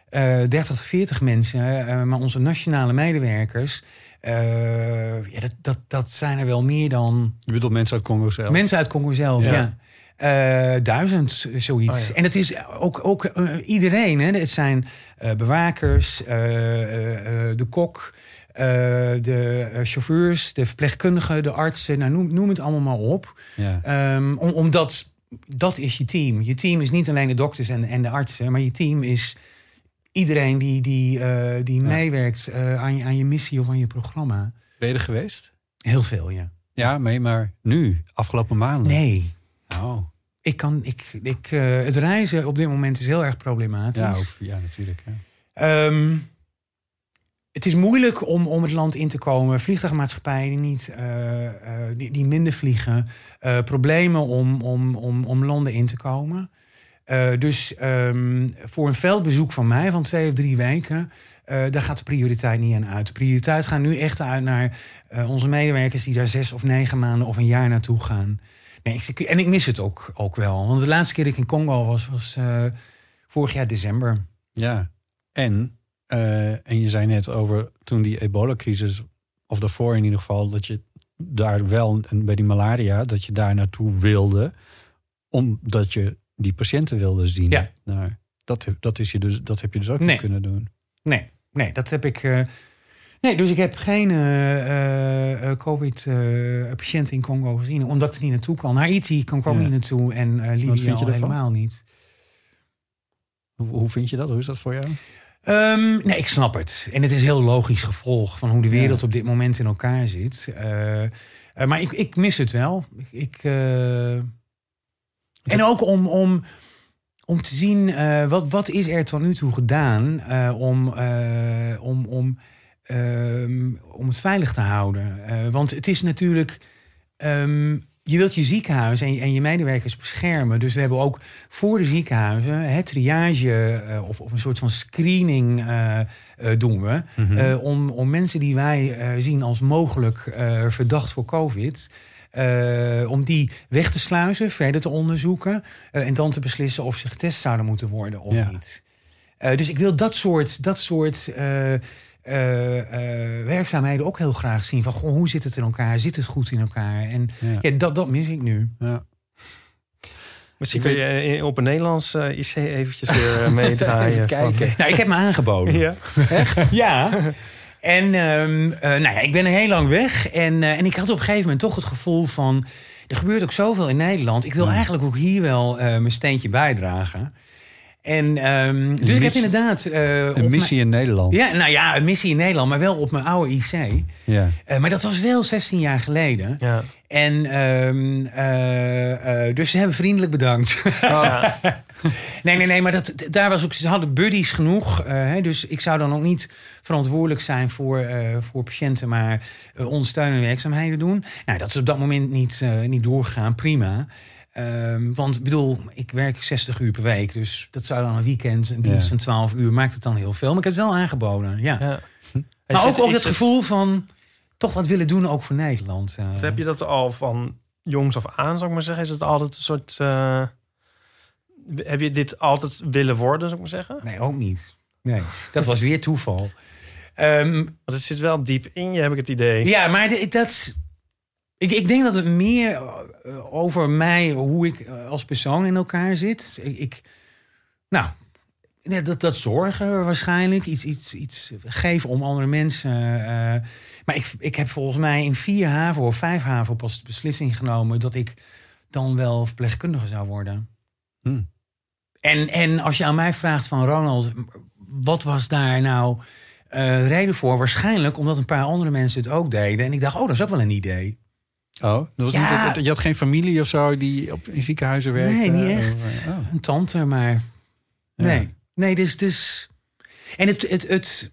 eh 30 tot 40 mensen. eh, maar onze nationale medewerkers, eh, ja, dat, dat, dat zijn er wel meer dan Je bedoelt mensen uit Congo zelf? Mensen uit Congo zelf, Ja. ja. Eh, duizend, zoiets. Oh, ja. En het is ook, ook eh, iedereen. Hè. Het zijn eh, bewakers, de kok, de chauffeurs, de verpleegkundigen, de artsen. Nou, noem, noem het allemaal maar op. Ja. Ehm, om, omdat dat is je team. Je team is niet alleen de dokters en, en de artsen, maar je team is iedereen die, die, die Ja. meewerkt aan, je, aan je missie of aan je programma. Ben je er geweest? Heel veel, ja. Ja, maar nu, afgelopen maanden. Nee. Oh, Ik kan, ik, ik, eh, het reizen op dit moment is heel erg problematisch. ja, ook, ja, natuurlijk. Ja. Ehm, het is moeilijk om, om het land in te komen. Vliegtuigmaatschappijen die, niet, eh, eh, die, die minder vliegen. Problemen om, om, om, om landen in te komen. Dus ehm, voor een veldbezoek van mij van twee of drie weken... daar gaat de prioriteit niet aan uit. De prioriteit gaat nu echt uit naar onze medewerkers... die daar zes of negen maanden of een jaar naartoe gaan. Nee, ik, en ik mis het ook, ook wel. Want de laatste keer dat ik in Congo was, was eh, vorig jaar december. Ja, en, eh, en je zei net over toen die ebola-crisis, of daarvoor in ieder geval, dat je daar wel, en bij die malaria, dat je daar naartoe wilde, omdat je die patiënten wilde zien. Ja. Nou, dat, heb- dat, is je dus, dat heb je dus ook Nee. niet kunnen doen. Nee, nee, dat heb ik. eh, nee, dus ik heb geen eh, eh, eh, COVID-patiënten in Congo gezien, omdat ik er niet naartoe kan. Haiti kan Ja. niet naartoe en Libië vind je al helemaal niet. Hoe, hoe vind je dat? Hoe is dat voor jou? Ehm, nee, ik snap het. En het is heel logisch gevolg van hoe de wereld Ja. op dit moment in elkaar zit. Maar ik, ik mis het wel. Ik, ik, en ook om, om, om te zien, wat, wat is er tot nu toe gedaan om, om, om, ehm, om het veilig te houden. Eh, want het is natuurlijk... ehm, je wilt je ziekenhuis en je, en je medewerkers beschermen. Dus we hebben ook voor de ziekenhuizen het triage eh, of, of een soort van screening eh, doen we. Eh, om, om mensen die wij zien als mogelijk verdacht voor COVID. om die weg te sluizen, verder te onderzoeken. en dan te beslissen of ze getest zouden moeten worden of Ja. niet. Dus ik wil dat soort, dat soort eh, eh, werkzaamheden ook heel graag zien. Van goh, hoe zit het in elkaar? Zit het goed in elkaar? En Ja. ja, dat, dat mis ik nu. Ja. Misschien Ik kun je op een Nederlands eh, IC eventjes weer meedraaien. Even van- kijken. Nou, ik heb me aangeboden. Ja. Echt? Ja. En ehm, eh, nou ja, ik ben heel lang weg. En, eh, en ik had op een gegeven moment toch het gevoel van... er gebeurt ook zoveel in Nederland. Ik wil Ja. eigenlijk ook hier wel eh, mijn steentje bijdragen. En ehm, dus ik heb inderdaad... eh, Een missie in Nederland. ja, nou ja, een missie in Nederland, maar wel op mijn oude IC. Ja. Eh, maar dat was wel 16 jaar geleden. Ja. En ehm, eh, eh, dus ze hebben vriendelijk bedankt. Ja. Nee, nee, nee, maar dat, daar was ook, ze hadden buddies genoeg. hè, dus ik zou dan ook niet verantwoordelijk zijn voor, eh, voor patiënten, maar ondersteunende werkzaamheden doen. Nou, dat is op dat moment niet, eh, niet doorgegaan, prima. Ehm, want ik bedoel, ik werk 60 uur per week, dus dat zou dan een weekend, een dienst Ja. van 12 uur, maakt het dan heel veel. Maar ik heb het wel aangeboden, ja. Ja. Maar ook, het gevoel van toch wat willen doen, ook voor Nederland. eh. Heb je dat al van jongs af aan, zou ik maar zeggen? Is het altijd een soort... eh, heb je dit altijd willen worden, zou ik maar zeggen? Nee, ook niet. Nee, dat was weer toeval. Ehm, Want het zit wel diep in je, heb ik het idee. Ja, maar de- dat. Ik, ik denk dat het meer eh, over mij, hoe ik eh, als persoon in elkaar zit. Ik, ik nou, dat, dat zorgen waarschijnlijk. Iets, iets, iets geven om andere mensen. eh, maar ik, ik heb volgens mij in vier haven of vijf haven pas de beslissing genomen dat ik dan wel verpleegkundige zou worden. Hm. En, en als je aan mij vraagt van Ronald, wat was daar nou reden voor? Waarschijnlijk omdat een paar andere mensen het ook deden. En ik dacht, oh, dat is ook wel een idee. Oh, dat was Ja. niet, dat- je had geen familie of zo die op, in ziekenhuizen werkte? Nee, niet echt. eh, oh. Een tante, maar Ja. nee. Nee, dus, dus... En het, het, het...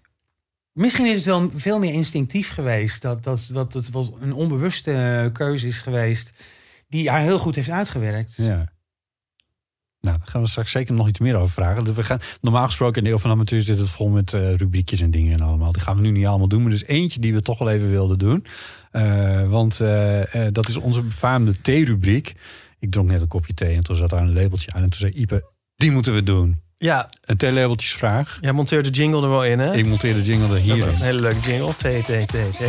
Misschien is het wel veel meer instinctief geweest. Dat, dat, dat het was een onbewuste keuze is geweest... die haar heel goed heeft uitgewerkt. Ja. Nou, daar gaan we straks zeker nog iets meer over vragen. Dus We gaan, normaal gesproken in de Eeuw van Amateur zit het vol met eh, rubriekjes en dingen en allemaal. Die gaan we nu niet allemaal doen. Maar er is eentje die we toch wel even wilden doen. Eh, want eh, eh, dat is onze befaamde thee-rubriek. Ik dronk net een kopje thee en toen zat daar een labeltje aan. En toen zei Ipe, die moeten we doen. Ja, Een theelabeltjesvraag. jij monteert de jingle er wel in, hè? Ik monteer de jingle er Dat is hier een in. hele leuke jingle. T, T, T, T.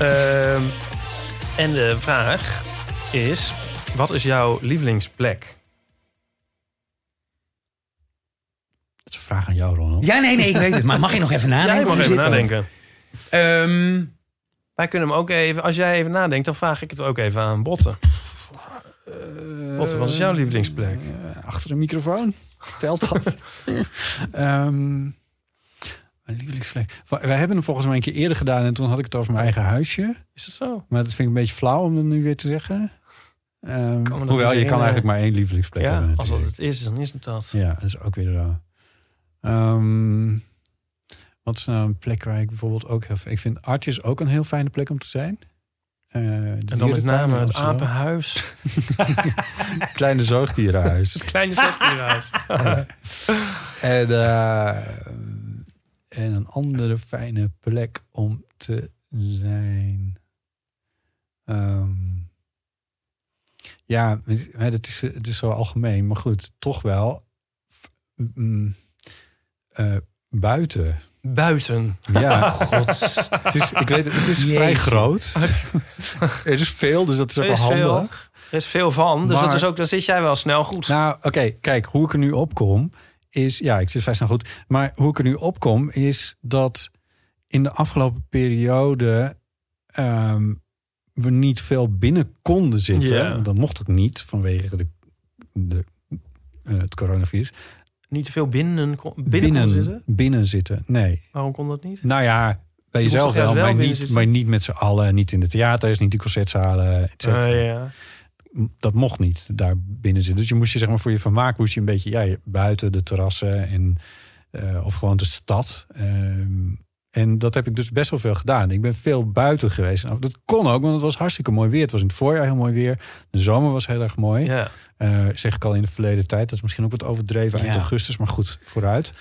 Ehm, en de vraag is... Wat is jouw lievelingsplek? Dat is een vraag aan jou, Ronald. Ja, nee, nee, ik weet het. Maar mag je nog even nadenken? Jij mag Hoe even nadenken. Ehm, Wij kunnen hem ook even... Als jij even nadenkt, dan vraag ik het ook even aan Botten. Botten, wat is jouw lievelingsplek? Eh, achter de microfoon. Telt dat? Ehm, mijn lievelingsvlek. Wa- Wij hebben hem volgens mij een keer eerder gedaan en toen had ik het over mijn eigen huisje. Is dat zo? Maar dat vind ik een beetje flauw om dat nu weer te zeggen. Ehm, hoewel, je kan eigenlijk maar één lievelingsplek hebben. Als dat het is, dan is het dat. Ja, dat is ook weer raar. Ehm, wat is nou een plek waar ik bijvoorbeeld ook heel... Ik vind Artjes ook een heel fijne plek om te zijn. Eh, de En dan met name het Amsterdam. apenhuis. Kleine zoogdierenhuis. Het kleine zoogdierenhuis. En, eh, en een andere fijne plek om te zijn. Ehm, ja, het is, het is zo algemeen, maar goed, toch wel mm, eh, buiten. Buiten. Ja, god. Het is, ik weet, het, het is vrij groot. er is veel, dus dat is ook Er wel is veel. handig. Er is veel van, dus Maar- dat is ook, dan zit jij wel snel goed. Nou, oké, kijk, hoe ik er nu op kom is... Ja, ik zit vrij snel goed. Maar hoe ik er nu op kom is dat in de afgelopen periode... ehm, we niet veel binnen konden zitten. Want Dat mocht ook niet vanwege de, de, eh, het coronavirus. Niet te veel binnen, binnen, binnen, zitten. binnen zitten, nee. Waarom kon dat niet? Nou ja, bij jezelf wel, wel maar, niet, maar niet met z'n allen. Niet in de theaters, niet in concertzalen, et cetera. Ah, ja. dat mocht niet daar binnen zitten. Dus je moest je zeg maar voor je vermaak moest je een beetje ja, buiten de terrassen en eh, of gewoon de stad. Ehm, en dat heb ik dus best wel veel gedaan. Ik ben veel buiten geweest. En dat kon ook, want het was hartstikke mooi weer. Het was in het voorjaar heel mooi weer. De zomer was heel erg mooi. ja. Eh, zeg ik al in de verleden tijd. Dat is misschien ook wat overdreven eind Ja. augustus, maar goed, vooruit.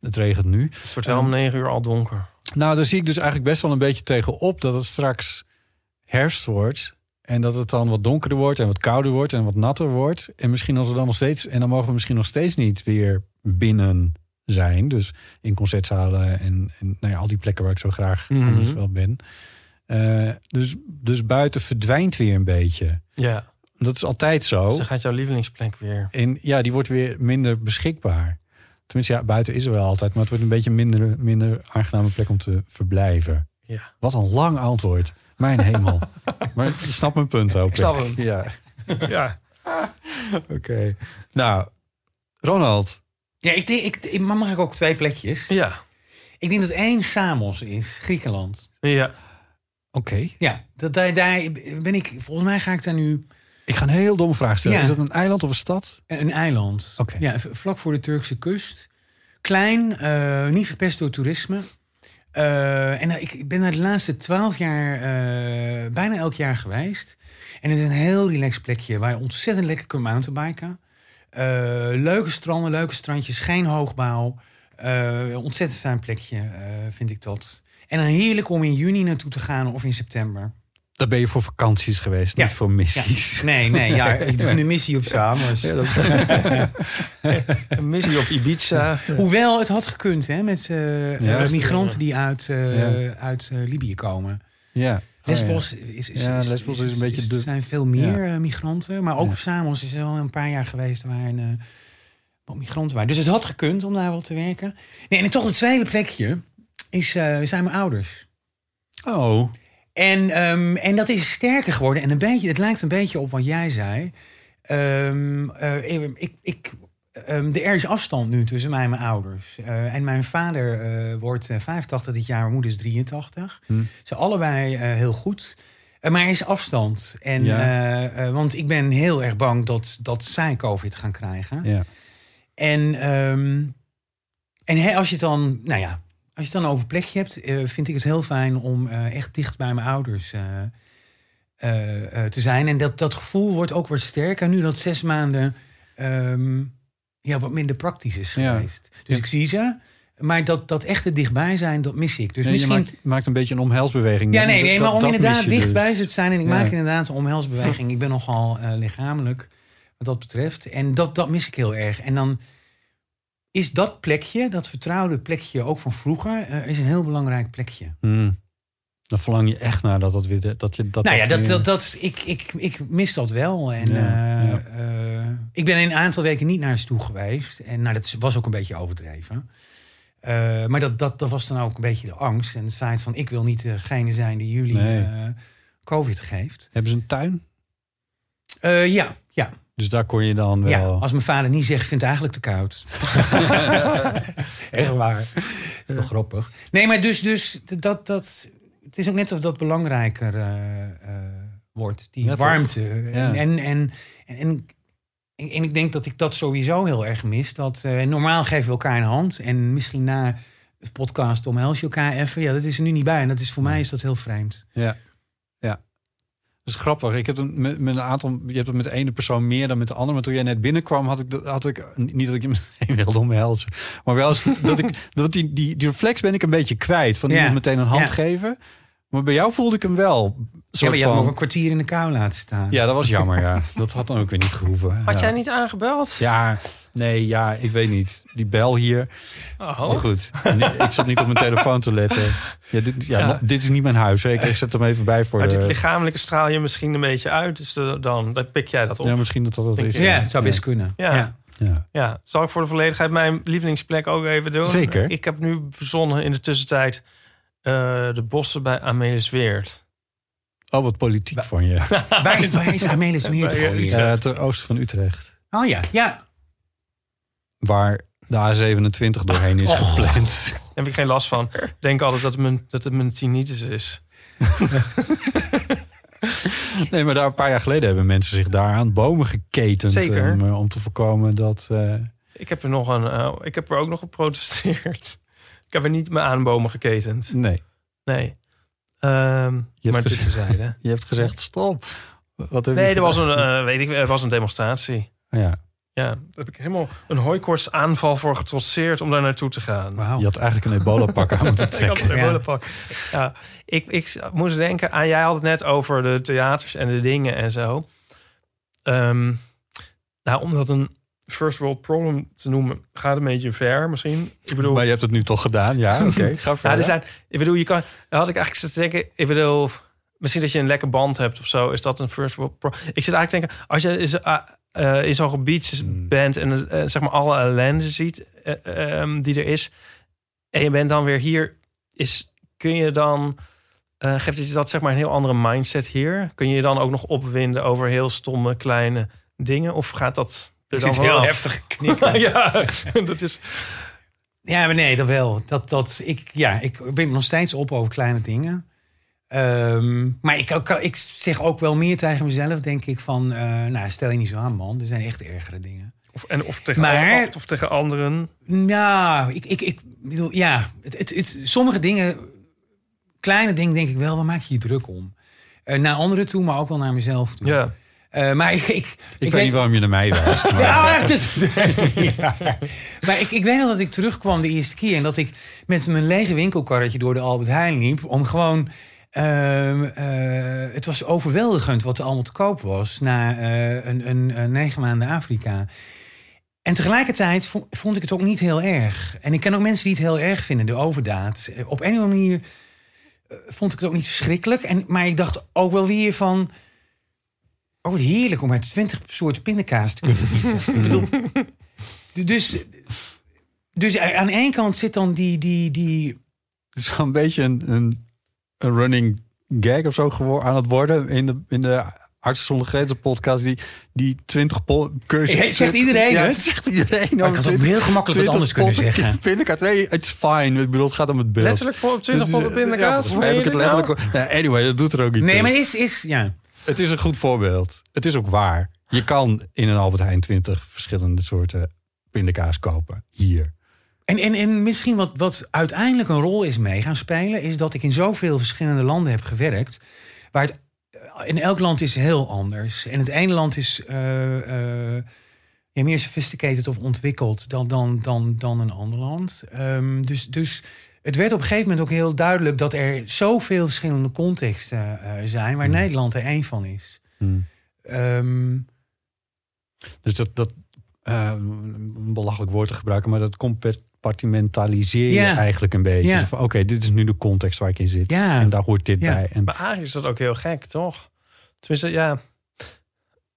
Het regent nu. Het wordt wel om negen uur al donker. Nou, daar zie ik dus eigenlijk best wel een beetje tegenop dat het straks herfst wordt. En dat het dan wat donkerder wordt en wat kouder wordt en wat natter wordt. En misschien als we dan nog steeds. En dan mogen we misschien nog steeds niet weer binnen zijn. Dus in concertzalen en, en nou ja, al die plekken waar ik zo graag Mhm. anders wel ben. Eh, dus, dus buiten verdwijnt weer een beetje. Ja. dat is altijd zo. Dus dan gaat jouw lievelingsplek weer. En ja, die wordt weer minder beschikbaar. Tenminste, ja, buiten is er wel altijd, maar het wordt een beetje een minder, minder aangename plek om te verblijven. Ja. Wat een lang antwoord. Mijn hemel. maar je snapt mijn punt ook. Ik snap hem. Ja, Ja. oké. Nou, Ronald. Ja, ik denk, ik, ik- maar mag ik ook twee plekjes? Ja. Ik denk dat één Samos is, Griekenland. Ja. Oké. Ja, dat, daar, daar ben ik, volgens mij ga ik daar nu Ik ga een heel domme vraag stellen. Ja. Is dat een eiland of een stad? een eiland. Oké. Ja, vlak voor de Turkse kust. Klein, eh, niet verpest door toerisme. Eh, en eh, ik ik ben daar de laatste twaalf jaar eh, bijna elk jaar geweest. En het is een heel relaxed plekje waar je ontzettend lekker kunt mountainbiken. Eh, leuke stranden, leuke strandjes, geen hoogbouw. Eh, ontzettend fijn plekje, eh, vind ik dat. En dan heerlijk om in juni naartoe te gaan of in september. Daar ben je voor vakanties geweest, Ja. niet voor missies. Nee, nee, ja, ik doe een missie op Samos. Een missie op Ibiza. Hoewel het had gekund hè, met Ja. migranten die uit, eh, Ja. uit eh, Libië komen. Ja. Oh, Lesbos is, is, Ja, Lesbos is een beetje Er zijn veel meer Ja. eh, migranten. Maar ook Samos is er al een paar jaar geweest waar een, eh, wat migranten waren. Dus het had gekund om daar wel te werken. Nee, en toch het tweede plekje is, eh, zijn mijn ouders. Oh, En, ehm, en dat is sterker geworden. En een beetje, het lijkt een beetje op wat jij zei. Ehm, eh, ik, ik, ehm, er is afstand nu tussen mij en mijn ouders. Eh, en mijn vader eh, wordt eh, 85 dit jaar, mijn moeder is 83. Hm. Ze allebei eh, heel goed. Eh, maar er is afstand. En, Ja. eh, eh, want ik ben heel erg bang dat, dat zij COVID gaan krijgen. ja. En, ehm, en als je het dan, nou ja, als je het dan over plekje hebt, eh, vind ik het heel fijn om eh, echt dicht bij mijn ouders eh, eh, eh, te zijn. En dat, dat gevoel wordt ook wat sterker nu dat zes maanden ehm, ja, wat minder praktisch is Ja. geweest. Dus ik zie ze, maar dat, dat echte dichtbij zijn, dat mis ik. Dus Nee, misschien. Je maakt, maakt een beetje een omhelsbeweging. Ja, nee, nee, dat- maar om inderdaad je dichtbij dus. te zijn. En ik Ja. maak inderdaad een omhelsbeweging. Ik ben nogal eh, lichamelijk wat dat betreft. En dat, dat mis ik heel erg. En dan is dat plekje, dat vertrouwde plekje ook van vroeger, eh, is een heel belangrijk plekje. Hmm. Dan verlang je echt naar dat dat weer... Dat je, dat nou ja, dat, weer- dat, dat, ik, ik, ik mis dat wel. En, Ja, eh, ja. eh, ik ben een aantal weken niet naar ze toe geweest. En nou, dat was ook een beetje overdreven. Eh, maar dat, dat, dat was dan ook een beetje de angst. En het feit van, ik wil niet degene zijn die jullie Nee. COVID geeft. Hebben ze een tuin? Ja, ja, Dus daar kon je dan wel... ja. Als mijn vader niet zegt, vindt het eigenlijk te koud. Echt waar. Dat is wel grappig. Nee, maar dus, dus dat, dat, het is ook net of dat belangrijker eh, eh, wordt. Die Ja, warmte. Ja. En, en, en, en, en, ik denk dat ik dat sowieso heel erg mis. Dat, eh, normaal geven we elkaar een hand. En misschien na de podcast omhels je elkaar even. Ja, dat is er nu niet bij. En dat is, voor mij is dat heel vreemd. Ja. Dat is grappig. Ik heb het met, met een aantal... Je hebt het met de ene persoon meer dan met de andere. Maar toen jij net binnenkwam, had ik... Had ik niet dat ik je meteen wilde omhelzen. Maar wel eens dat ik... Dat die, die, die reflex ben ik een beetje kwijt. Van Ja. iemand meteen een hand Ja. geven. Maar bij jou voelde ik hem wel. Ja, Soort maar je had nog een kwartier in de kou laten staan. Ja, dat was jammer, ja. Dat had dan ook weer niet gehoeven. Had ja. jij niet aangebeld? Ja, nee, ja, ik weet niet. Die bel hier. Oh. Maar goed, ik zat niet op mijn telefoon te letten. Ja, dit, ja, Ja. dit is niet mijn huis. hè. Ik, ik zet hem even bij voor Maar de... dit lichamelijke straal je misschien een beetje uit. Dus de- dan, dan pik jij dat op. Ja, misschien dat dat het is. Ja, het zou best kunnen. Ja. ja. Ja. Ja, zal ik voor de volledigheid mijn lievelingsplek ook even doen? Zeker. Ik heb nu verzonnen in de tussentijd eh, de bossen bij Amelisweert. Oh, wat politiek van je. Waar, is- Amelis eh? Utrecht. Eh, ten oosten van Utrecht. Oh ja, ja. Waar de A27 doorheen is Och. gepland. Daar heb ik geen last van. Ik denk altijd dat het mijn, dat het mijn tinnitus is. Nee, maar daar een paar jaar geleden hebben mensen zich daar aan bomen geketend. Zeker. Eh, om te voorkomen dat... eh, Ik heb er, nog een, eh, ik heb er ook nog geprotesteerd. Ik heb er niet me aan bomen geketend. nee, Nee. Ehm, Je maar hebt dit terzijde. je hebt gezegd stop. Wat heb Nee, er was een, weet ik, er was een demonstratie. Ja, Ja, daar heb ik helemaal een hooikortsaanval voor getrotseerd om daar naartoe te gaan. Je had eigenlijk een ebola-pak aan moeten Ik had trekken. een Ja. ebola-pak. Ja, ik, ik moest denken aan, jij had het net over de theaters en de dingen en zo. Ehm, nou, om dat een first world problem te noemen, gaat een beetje ver misschien. Ik bedoel, Maar je hebt het nu toch gedaan, ja? Oké, ga ja, verder. er zijn, ik bedoel, je kan, had ik eigenlijk zitten denken, ik bedoel, misschien dat je een lekker band hebt of zo. Is dat een first world pro? Ik zit eigenlijk te denken, als je is, uh, uh, in zo'n gebied Hmm. bent en uh, zeg maar alle ellende ziet uh, um, die er is, en je bent dan weer hier, is kun je dan geeft het je dat zeg maar een heel andere mindset hier? Kun je je dan ook nog opwinden over heel stomme kleine dingen, of gaat dat? Ik zit heel heftig knikken. ja, dat is. Ja, maar nee, dat wel. Dat, dat, ik, ja, ik win nog steeds op over kleine dingen. Um, maar ik, ik, ik, zeg ook wel meer tegen mezelf, denk ik, van... Uh, nou, stel je niet zo aan, man. Er zijn echt ergere dingen. Of, en, of, tegen, maar, of tegen anderen. Nou, ik, ik, ik bedoel, ja. Het, het, het, sommige dingen, kleine dingen, denk ik wel, waar maak je je druk om? Uh, naar anderen toe, maar ook wel naar mezelf toe. Ja. Uh, maar ik, ik, ik, ik weet niet waarom je naar mij wijst. Maar... ja, is, ja. Maar ik, ik weet nog dat ik terugkwam de eerste keer... en dat ik met mijn lege winkelkarretje door de Albert Heijn liep... om gewoon... Uh, uh, het was overweldigend wat er allemaal te koop was... na uh, een, een, een, negen maanden Afrika. En tegelijkertijd vond, vond, ik het ook niet heel erg. En ik ken ook mensen die het heel erg vinden, de overdaad. Op een of andere manier eh, vond ik het ook niet verschrikkelijk. En, maar ik dacht ook wel weer van... Oh, wat heerlijk om uit 20 soorten pindakaas te kunnen kiezen. ik bedoel, dus, dus aan de ene kant zit dan die... die, die het is wel een beetje een, een, een running gag of zo geworden, aan het worden in de, in de Artsen zonder Grenzen podcast. Die, die 20 cursussen... Hey, zegt iedereen ja, het? het zegt iedereen. Maar ik had ook heel gemakkelijk wat anders kunnen zeggen. Pindakaas, nee, it's fine. Ik bedoel, het gaat om het beeld. Letterlijk op 20 potten pindakaas? Ja, heb ik het letterlijk... Nou, anyway, dat doet er ook niet Nee, toe. maar is... is ja. Het is een goed voorbeeld. Het is ook waar. Je kan in een Albert Heijn 20 verschillende soorten pindakaas kopen. Hier. En, en, en misschien wat, wat uiteindelijk een rol is mee gaan spelen... is dat ik in zoveel verschillende landen heb gewerkt... waar het in elk land is heel anders. En het ene land is uh, uh, ja, meer sophisticated of ontwikkeld dan, dan, dan, dan een ander land. Um, dus, dus het werd op een gegeven moment ook heel duidelijk dat er zoveel verschillende contexten uh, zijn, waar Hmm. Nederland er één van is. Hmm. Um, dus dat, dat een belachelijk woord te gebruiken, maar dat compartimentaliseer je Ja. eigenlijk een beetje. Ja. Oké, dit is nu de context waar ik in zit. Ja. En daar hoort dit Ja. bij. En, Maar eigenlijk is dat ook heel gek, toch? Tenminste, ja.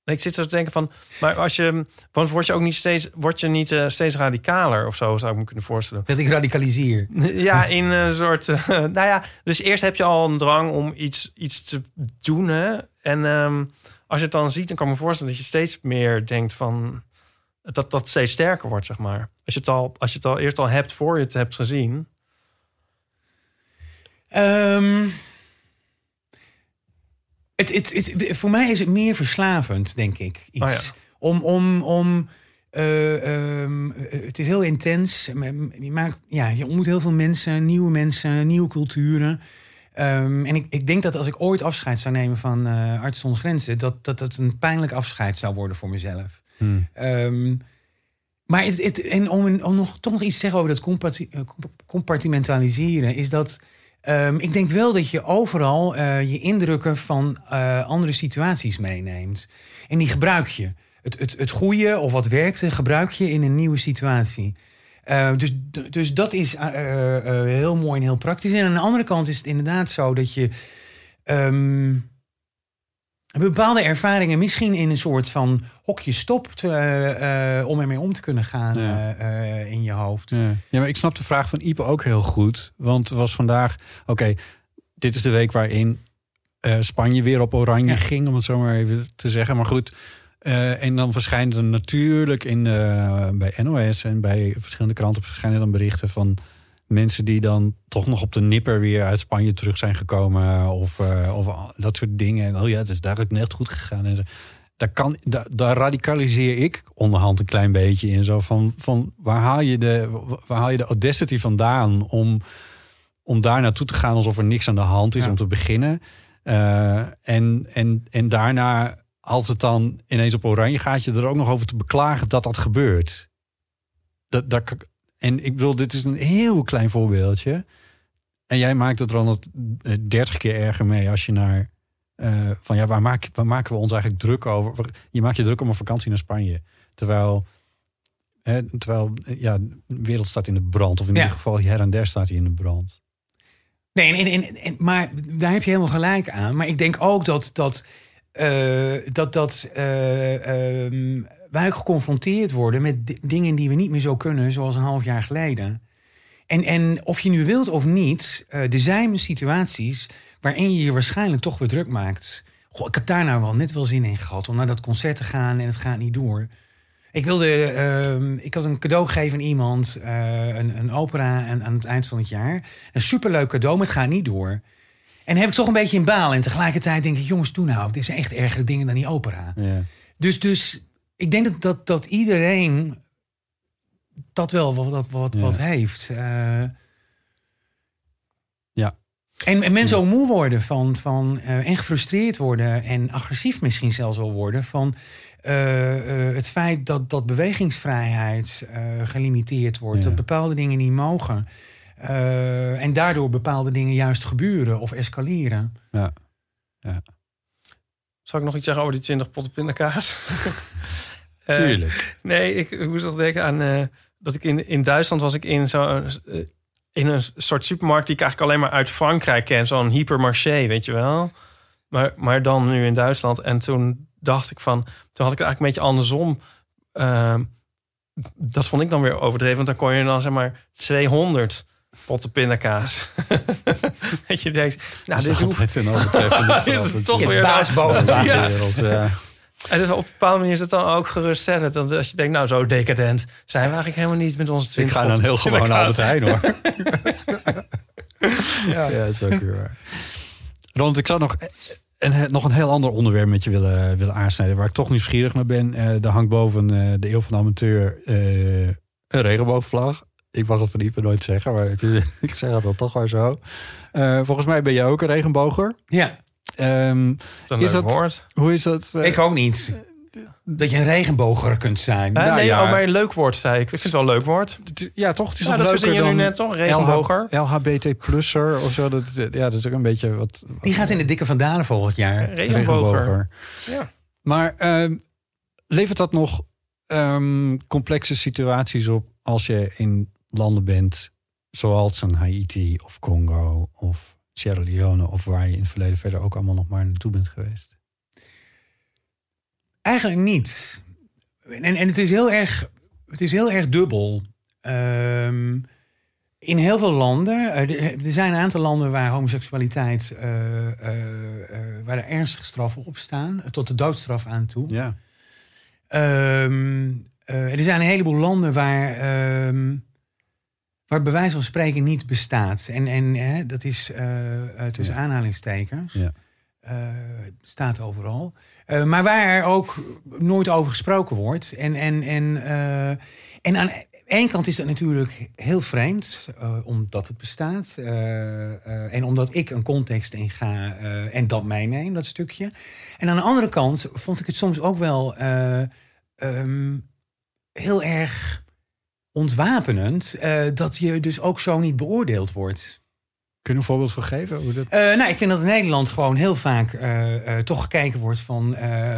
Ik zit zo te denken van, maar als je, want word je ook niet steeds, word je niet uh, steeds radicaler of zo, zou ik me kunnen voorstellen. dat ik radicaliseer. Ja, in een soort, uh, nou ja, dus eerst heb je al een drang om iets, iets te doen, hè? En um, als je het dan ziet, dan kan ik me voorstellen dat je steeds meer denkt van, dat dat steeds sterker wordt, zeg maar. Als je het al, als je het al eerst al hebt voor je het hebt gezien. Um, het, het, het, voor mij is het meer verslavend, denk ik. Iets. Oh ja. Om, om, om uh, um, het is heel intens. Je, maakt, ja, je ontmoet heel veel mensen, nieuwe mensen, nieuwe culturen. Um, en ik, ik denk dat als ik ooit afscheid zou nemen van uh, Artsen zonder Grenzen, dat, dat dat een pijnlijk afscheid zou worden voor mezelf. Hmm. Um, maar het, en om, nog, toch nog iets te zeggen over dat compartimentaliseren, is dat. Um, ik denk wel dat je overal uh, je indrukken van uh, andere situaties meeneemt. En die gebruik je. Het, het, het goede of wat werkte, gebruik je in een nieuwe situatie. Dus, dus dat is heel mooi en heel praktisch. En aan de andere kant is het inderdaad zo dat je. Um, bepaalde ervaringen misschien in een soort van hokje stopt uh, uh, om ermee om te kunnen gaan ja. uh, in je hoofd. Ja. ja. maar ik snap de vraag van Ipe ook heel goed. Want het was vandaag, oké, okay, dit is de week waarin Spanje weer op oranje ja. ging, om het zo maar even te zeggen. Maar goed, en dan verschijnen er natuurlijk in, bij NOS en bij verschillende kranten verschijnen dan berichten van mensen die dan toch nog op de nipper weer uit Spanje terug zijn gekomen. Of, uh, of dat soort dingen. En oh ja, het is duidelijk net goed gegaan. En zo. Daar, kan, daar, daar radicaliseer ik onderhand een klein beetje in. Zo van, van waar, haal je de, waar haal je de audacity vandaan om, om daar naartoe te gaan alsof er niks aan de hand is ja. om te beginnen. Uh, en, en, en daarna, als het dan ineens op oranje gaat, je er ook nog over te beklagen dat dat gebeurt. Dat, dat, en ik bedoel, dit is een heel klein voorbeeldje. En jij maakt het er al dertig keer erger mee als je naar... Uh, van ja, waar, maak, waar maken we ons eigenlijk druk over? Je maakt je druk om een vakantie naar Spanje. Terwijl, hè, terwijl ja, de wereld staat in de brand. Of in ja. ieder geval her en der staat hij in de brand. Nee, en, en, en, maar daar heb je helemaal gelijk aan. Maar ik denk ook dat, dat, eh, dat, dat eh, ehm, wij geconfronteerd worden met di- dingen die we niet meer zo kunnen, zoals een half jaar geleden. En, en of je nu wilt of niet, eh, er zijn situaties waarin je je waarschijnlijk toch weer druk maakt. Goh, ik had daar nou wel net wel zin in gehad om naar dat concert te gaan en het gaat niet door. Ik wilde, ehm, ik had een cadeau gegeven aan iemand, eh, een, een opera aan, aan het eind van het jaar. Een superleuk cadeau, maar het gaat niet door. En heb ik toch een beetje in baal. En tegelijkertijd denk ik, jongens, doe nou, dit zijn echt ergere dingen dan die opera. Ja. Dus, dus ik denk dat, dat, dat iedereen dat wel wat, wat, wat, Ja. wat heeft. Eh, Ja. En, en mensen ook moe worden van, van eh, en gefrustreerd worden en agressief misschien zelfs wel worden van eh, eh, het feit dat, dat bewegingsvrijheid eh, gelimiteerd wordt, Ja. dat bepaalde dingen niet mogen. eh, en daardoor bepaalde dingen juist gebeuren of escaleren. Ja. Zal ik nog iets zeggen over die 20 potten pindakaas? Eh, Tuurlijk. Nee, ik, moest nog denken aan eh, dat ik in, in Duitsland was ik in zo'n eh, in een soort supermarkt die ik eigenlijk alleen maar uit Frankrijk ken, zo'n hypermarché, weet je wel. Maar, maar dan nu in Duitsland. En toen dacht ik van, toen had ik het eigenlijk een beetje andersom. Ehm, dat vond ik dan weer overdreven, want dan kon je dan zeg maar 200 potten pindakaas. dat je denkt, nou, Dat is dit hoeft een overtreffende Dit is toch weer baas boven de wereld, ja. En dus op een bepaalde manier is het dan ook geruststellend. Want als je denkt, nou zo decadent zijn we eigenlijk helemaal niet met onze Ik 20 ga dan heel gewoon naar Albert pindakaas. Heijn hoor. ja. dat is ook weer waar. Ronald, ik zou nog een, nog een heel ander onderwerp met je willen, willen aansnijden. Waar ik toch nieuwsgierig naar ben. Eh daar hangt boven eh, de Eeuw van de Amateur eh, een regenboogvlag. Ik mag het van Ieper nooit zeggen, maar het is- ik zeg het dan toch maar zo. Eh, volgens mij ben jij ook een regenboger. Ja, Ehm, een Is dat- woord. hoe is dat? eh, ik ook niet. Dat je een regenboger kunt zijn. Hè? Nou nee, ja. oh, maar een leuk woord zei ik. Ik vind het wel een leuk woord. ja, toch? Het is Ja, nog dat leuker verzin je nu dan net toch? Regenboger. LH, LHBT-plusser of zo. Dat, ja, dat is ook een beetje wat... Die gaat in de dikke vandalen volgend jaar. Regenboger. Ja. Maar ehm, levert dat nog ehm, complexe situaties op als je in landen bent zoals een Haiti of Congo of Sierra Leone of waar je in het verleden verder ook allemaal nog maar naartoe bent geweest? Eigenlijk niet. En, en het, is heel erg, het is heel erg dubbel. Ehm, in heel veel landen, eh, er zijn een aantal landen waar homoseksualiteit, eh, eh, waar er ernstige straffen op staan, tot de doodstraf aan toe. Ja. Ehm, eh, er zijn een heleboel landen waar, ehm waar bewijs van spreken niet bestaat. En, en hè, dat is eh, eh, tussen Ja. aanhalingstekens. Ja. Eh, staat overal. Maar waar er ook nooit over gesproken wordt. En, en, en, en aan één kant is dat natuurlijk heel vreemd, omdat het bestaat. en omdat ik een context in ga en dat meeneem, dat stukje. En aan de andere kant vond ik het soms ook wel eh, ehm, heel erg ontwapenend eh, dat je dus ook zo niet beoordeeld wordt. Kun je een voorbeeld van geven? Hoe dat... Eh, nou, ik vind dat in Nederland gewoon heel vaak eh, toch gekeken wordt van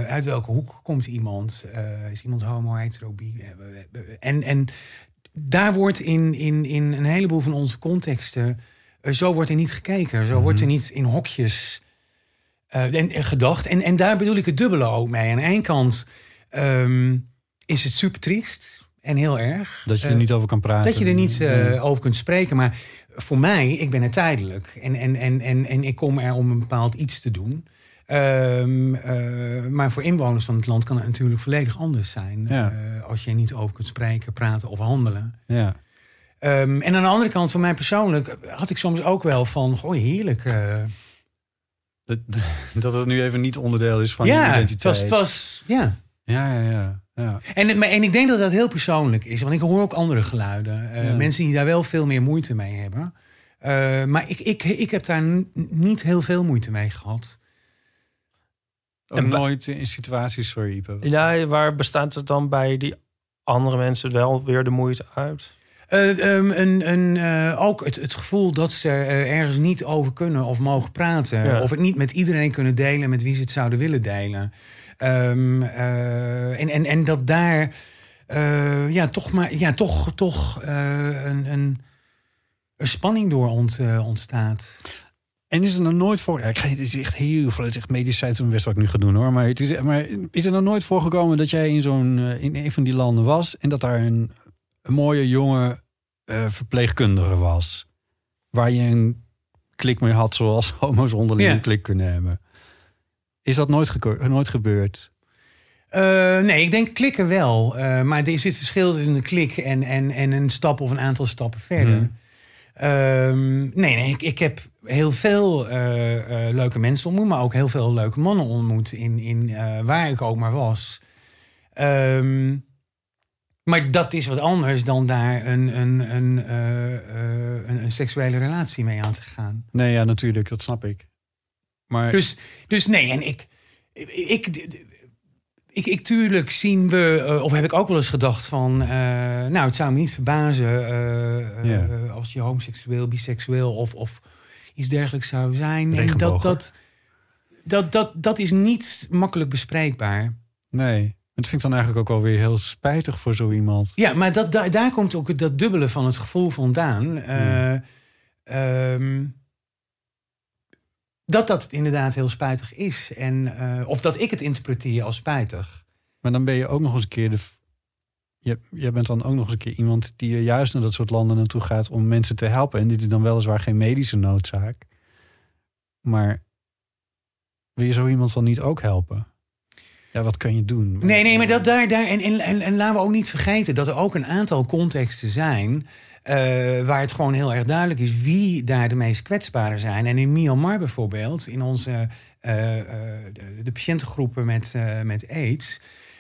uit welke hoek komt iemand? Is iemand homo, hetero, bi? En, en daar wordt in, in, in een heleboel van onze contexten, zo wordt er niet gekeken. Zo wordt er niet in hokjes en, en gedacht. En, en daar bedoel ik het dubbele ook mee. Aan de ene kant ehm, is het super triest en heel erg. Dat je er Eh, niet over kan praten. dat je er niet eh, over kunt spreken. Maar voor mij, ik ben er tijdelijk. En, en, en, en, en ik kom er om een bepaald iets te doen. Ehm, eh, maar voor inwoners van het land kan het natuurlijk volledig anders zijn. Ja. eh, als je er niet over kunt spreken, praten of handelen. Ja. Ehm, en aan de andere kant, voor mij persoonlijk, had ik soms ook wel van, goh, heerlijk. eh. Dat, dat het nu even niet onderdeel is van je ja, identiteit. het was, het was, ja. Ja, ja, ja. Ja. En, en ik denk dat dat heel persoonlijk is. Want ik hoor ook andere geluiden. Eh, Ja. Mensen die daar wel veel meer moeite mee hebben. Eh, maar ik, ik, ik heb daar niet heel veel moeite mee gehad. Ook En wa- nooit in situaties, sorry Ipe. Ja, waar bestaat het dan bij die andere mensen wel weer de moeite uit? Eh, ehm, een, een, eh, ook het, het gevoel dat ze ergens niet over kunnen of mogen praten. Ja. Of het niet met iedereen kunnen delen met wie ze het zouden willen delen. Ehm, eh, en, en, en dat daar eh, ja, toch, maar, ja, toch, toch eh, een, een, er spanning door ont, ontstaat. En is er nou nooit voor... Ik ga, het is echt heel veel. Het is echt medisch centrum West wat ik nu ga doen hoor. Maar, het is, maar is er nou nooit voorgekomen dat jij in zo'n in een van die landen was en dat daar een, een mooie jonge verpleegkundige was, waar je een klik mee had, zoals homo's onderling Ja. een klik kunnen hebben? Is dat nooit, nooit gebeurd? Eh, nee, ik denk klikken wel. Eh, maar er zit verschil tussen een klik en, en, en een stap of een aantal stappen verder. Mhm. Ehm, nee, nee ik, ik heb heel veel eh, leuke mensen ontmoet, maar ook heel veel leuke mannen ontmoet in, in waar ik ook maar was. Ehm, maar dat is wat anders dan daar een, een, een, een, een seksuele relatie mee aan te gaan. Nee, ja, natuurlijk, dat snap ik. Maar Dus, dus nee, en ik, ik, ik, ik, tuurlijk zien we, eh, of heb ik ook wel eens gedacht van, eh, nou, het zou me niet verbazen eh, als je homoseksueel, biseksueel of, of iets dergelijks zou zijn. En dat, dat, dat, dat, dat is niet makkelijk bespreekbaar. nee, het vind ik dan eigenlijk ook wel weer heel spijtig voor zo iemand. Ja, maar dat, daar, daar komt ook dat dubbele van het gevoel vandaan. Ehm, dat dat inderdaad heel spijtig is. En, eh, of dat ik het interpreteer als spijtig. Maar dan ben je ook nog eens een keer de. Je, jij bent dan ook nog eens een keer iemand die juist naar dat soort landen naartoe gaat om mensen te helpen. En dit is dan weliswaar geen medische noodzaak. Maar wil je zo iemand dan niet ook helpen? Ja, wat kun je doen? Nee, nee, maar dat daar, daar en, en, en, en laten we ook niet vergeten dat er ook een aantal contexten zijn. Eh, waar het gewoon heel erg duidelijk is wie daar de meest kwetsbare zijn. En in Myanmar bijvoorbeeld, in onze eh, eh, de, de patiëntengroepen met, met AIDS.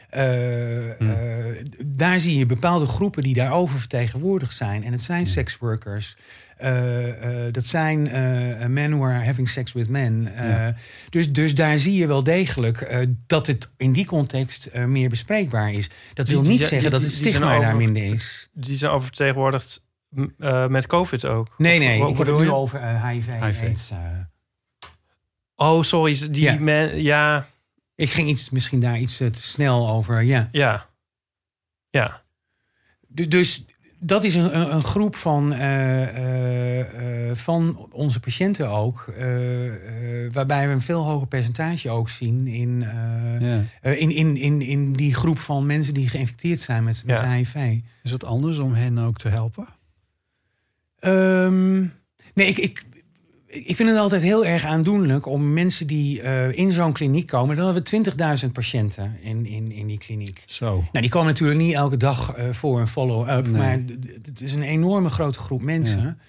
eh, daar zie je bepaalde groepen die daarover vertegenwoordigd zijn. En het zijn seksworkers. Eh, eh, dat zijn eh, men who are having sex with men. Ja. dus, dus daar zie je wel degelijk dat het in die context meer bespreekbaar is. Dat wil die niet zeggen die- dat het stigma daar minder is. Die zijn oververtegenwoordigd eh, met COVID ook. Nee, Of nee, wat ik heb het nu over eh, HIV, HIV. AIDS. eh. Oh, sorry. Die Ja. men, ja, ik ging iets, misschien daar iets te snel over, ja. ja. Ja. Du- Dus dat is een, een, groep van, eh, eh, eh, van onze patiënten ook. eh, eh, waarbij we een veel hoger percentage ook zien in, eh, Ja. eh, in, in, in, in die groep van mensen die geïnfecteerd zijn met, met Ja. HIV. Is het anders om hen ook te helpen? Ehm, nee, ik, ik, ik vind het altijd heel erg aandoenlijk om mensen die eh, in zo'n kliniek komen. Dan hebben we 20.000 patiënten in, in, in die kliniek. Zo. Nou, die komen natuurlijk niet elke dag eh, voor een follow-up. Nee. Maar het is een enorme grote groep mensen.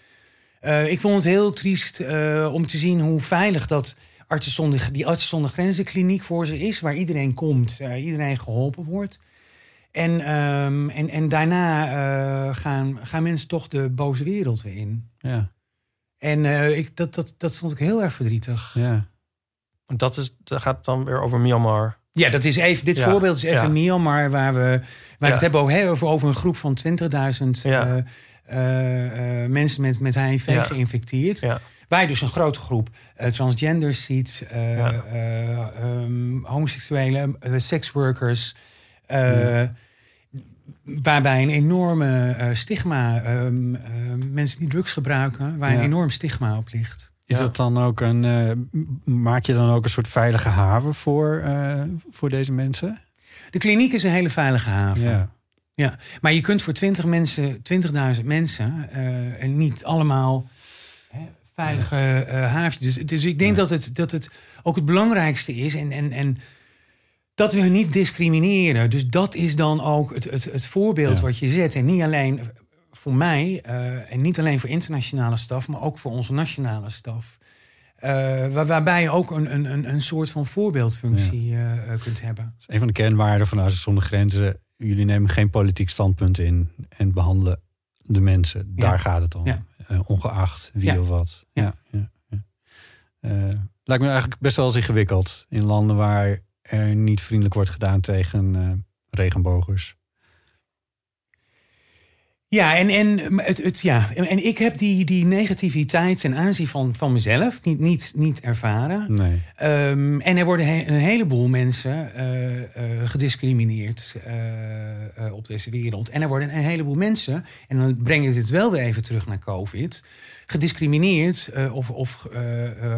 Eh, ik vond het heel triest om te zien hoe veilig dat artsen zonder, die artsen zonder grenzen kliniek voor ze is. Waar iedereen komt, iedereen geholpen wordt. En, ehm, en, en daarna eh, gaan, gaan mensen toch de boze wereld weer in. Ja. En eh, ik, dat, dat, dat vond ik heel erg verdrietig. Ja. Dat, is, dat gaat dan weer over Myanmar. Ja, dat is even, dit Ja, voorbeeld is even ja. Myanmar, waar we, waar we Ja. het hebben over, over, over een groep van 20.000 Ja. eh, mensen met, met HIV Ja. geïnfecteerd. Ja. Waar je dus een grote groep eh, transgenders ziet, eh, Ja. eh, ehm, homoseksuelen, seksworkers. Eh, Waarbij een enorme eh, stigma, ehm, eh, mensen die drugs gebruiken, waar Ja. een enorm stigma op ligt. Is Ja. dat dan ook een. maak je dan ook een soort veilige haven voor, voor deze mensen? De kliniek is een hele veilige haven. Ja. Maar je kunt voor 20 mensen, 20.000 mensen en niet allemaal hè, veilige haafjes. Dus, dus ik denk dat, het, dat het ook het belangrijkste is. En, en, en dat we hun niet discrimineren. Dus dat is dan ook het, het, het voorbeeld Ja. wat je zet. En niet alleen voor mij eh, en niet alleen voor internationale staf, maar ook voor onze nationale staf. Eh, waar, waarbij je ook een, een, een, een soort van voorbeeldfunctie eh, kunt hebben. Dat is een van de kernwaarden van Artsen zonder Grenzen. Jullie nemen geen politiek standpunt in en behandelen de mensen. Ja. Daar gaat het om. Ja. Ongeacht wie of wat. Ja. Ja. Ja, ja. Lijkt me eigenlijk best wel eens ingewikkeld. In landen waar er niet vriendelijk wordt gedaan tegen eh, regenbogers. Ja, en, en, het, het, ja. en en ik heb die, die negativiteit ten aanzien van, van mezelf niet, niet, niet ervaren. Nee. Ehm, en er worden he- een heleboel mensen eh, eh, gediscrimineerd op deze wereld. En er worden een heleboel mensen, en dan breng ik het wel weer even terug naar COVID, gediscrimineerd of, of,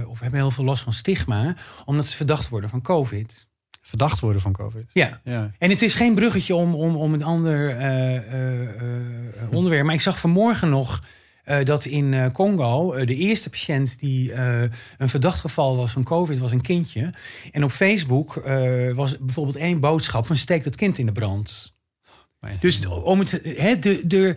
of hebben heel veel last van stigma, omdat ze verdacht worden van COVID. Verdacht worden van COVID. Ja. Ja. En het is geen bruggetje om, om, om een ander eh, eh, eh, onderwerp. Maar ik zag vanmorgen nog dat in Congo de eerste patiënt die een verdacht geval was van COVID was een kindje. En op Facebook was bijvoorbeeld één boodschap van steek dat kind in de brand. Dus om het, hè, de, de,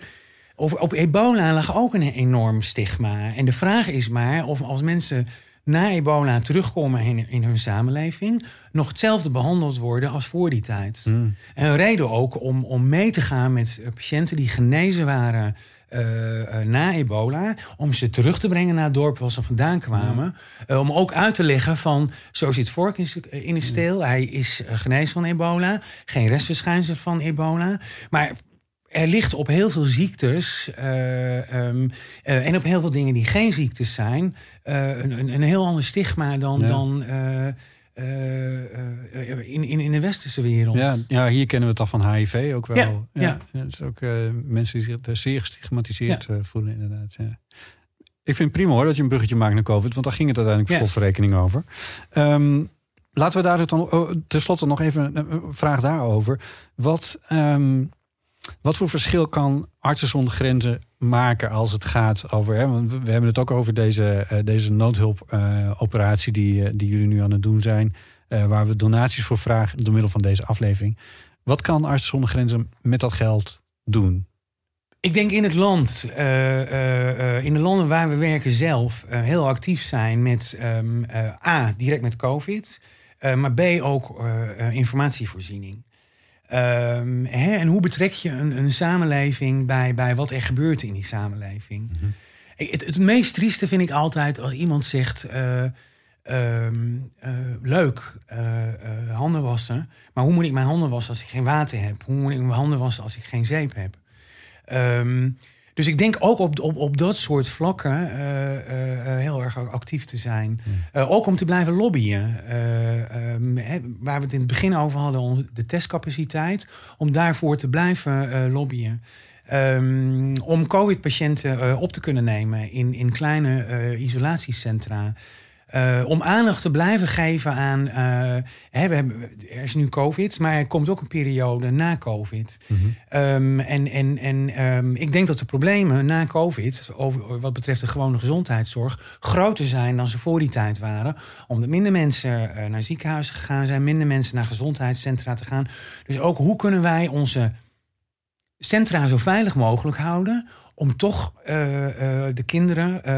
over, op ebola lag ook een enorm stigma. En de vraag is maar of als mensen na ebola terugkomen in, in hun samenleving... nog hetzelfde behandeld worden als voor die tijd. Hmm. En een reden ook om, om mee te gaan met eh, patiënten die genezen waren eh, eh, na ebola. Om ze terug te brengen naar het dorp waar ze vandaan kwamen. Om ook uit te leggen van, zo zit Vork in, de steel. Hij is genezen van ebola. Geen restverschijnsel van ebola. Maar er ligt op heel veel ziektes eh, ehm, eh, en op heel veel dingen die geen ziektes zijn... eh, een, een, een heel ander stigma dan, Ja. dan in, in, in de westerse wereld. Ja, ja, hier kennen we het al van HIV ook wel. Ja, ja. ja. is ook mensen die zich zeer gestigmatiseerd voelen, inderdaad. Ja. Ik vind het prima hoor dat je een bruggetje maakt naar COVID, want daar ging het uiteindelijk Ja. slotverrekening over. Ehm, laten we daar dan oh, tenslotte nog even een vraag daarover. Wat, ehm, wat voor verschil kan Artsen zonder Grenzen maken als het gaat over... Hè, we hebben het ook over deze, eh, deze noodhulpoperatie die, eh, die jullie nu aan het doen zijn... eh, waar we donaties voor vragen door middel van deze aflevering. Wat kan Artsen zonder Grenzen met dat geld doen? Ik denk in het land, in de landen waar we werken zelf, heel actief zijn met ehm, eh, A, direct met COVID, maar B, ook informatievoorziening. Ehm, hè, en hoe betrek je een, een samenleving bij, bij wat er gebeurt in die samenleving? Ik- Het, het meest trieste vind ik altijd als iemand zegt: eh, ehm, eh, Leuk, eh, handen wassen. Maar hoe moet ik mijn handen wassen als ik geen water heb? Hoe moet ik mijn handen wassen als ik geen zeep heb? Ehm, dus ik denk ook op, op, op dat soort vlakken eh, eh, eh, heel erg actief te zijn. Eh, ook om te blijven lobbyen. Eh, ehm, hè, waar we het in het begin over hadden, de testcapaciteit. Om daarvoor te blijven lobbyen. Ehm, om COVID-patiënten op te kunnen nemen in, in kleine eh, isolatiecentra. Eh, om aandacht te blijven geven aan. eh, hè, we hebben, er is nu COVID, maar er komt ook een periode na COVID. Ehm, en en, en ehm, ik denk dat de problemen na COVID, over, wat betreft de gewone gezondheidszorg, groter zijn dan ze voor die tijd waren. Omdat minder mensen eh, naar ziekenhuizen gegaan zijn, minder mensen naar gezondheidscentra te gaan. Dus ook hoe kunnen wij onze centra zo veilig mogelijk houden. Om toch eh, eh, de kinderen eh,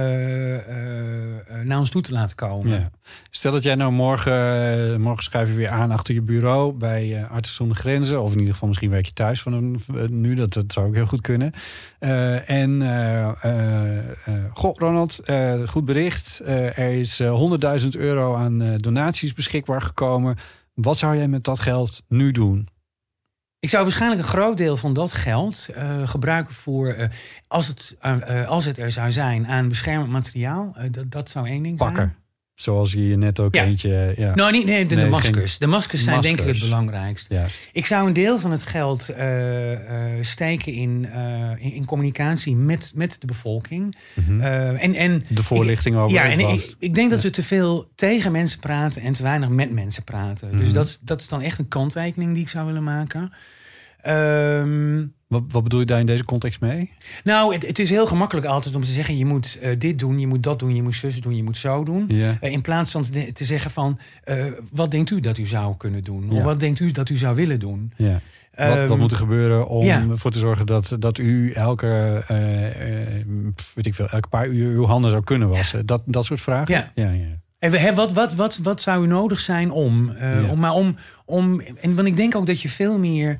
naar ons toe te laten komen. Stel dat jij nou morgen, morgen schuif je weer aan achter je bureau bij Artsen zonder Grenzen. Of in ieder geval misschien werk je thuis van nu, dat, dat zou ook heel goed kunnen. En, goh Ronald, goed bericht. Er is eh, 100.000 euro aan donaties beschikbaar gekomen. Wat zou jij met dat geld nu doen? Ik zou waarschijnlijk een groot deel van dat geld eh, gebruiken voor, eh, als, het, eh, als het er zou zijn, aan beschermend materiaal. Dat, dat zou één ding zijn. Pakken. Zoals je je net ook Ja. eentje... Ja, Nou, niet, nee, de, Nee, de maskers. geen- De maskers zijn denk ik het Maskers. belangrijkst. ja. Ik zou een deel van het geld eh, eh, steken in, eh, in, in communicatie met, met de bevolking. Mhm. Eh, en, en De voorlichting over Ja, en ik, ik denk dat we te veel tegen mensen praten en te weinig met mensen praten. Dus Mhm. dat, is- dat is dan echt een kanttekening die ik zou willen maken. Ehm, Wat, wat bedoel je daar in deze context mee? nou, het, het is heel gemakkelijk altijd om te zeggen: je moet eh, dit doen, je moet dat doen, je moet zus doen, je moet zo doen. Eh, in plaats van te, te zeggen van, eh, wat denkt u dat u zou kunnen doen? Of wat denkt u dat u zou willen doen? Ja. Wat, Ehm, wat moet er gebeuren om ja. ervoor te zorgen dat, dat u elke, weet ik veel, elke paar uur uw handen zou kunnen wassen? Dat, dat soort vragen? Ja. ja, ja. En we, wat, wat, wat, wat zou u nodig zijn om? Ja. om maar om, om en want ik denk ook dat je veel meer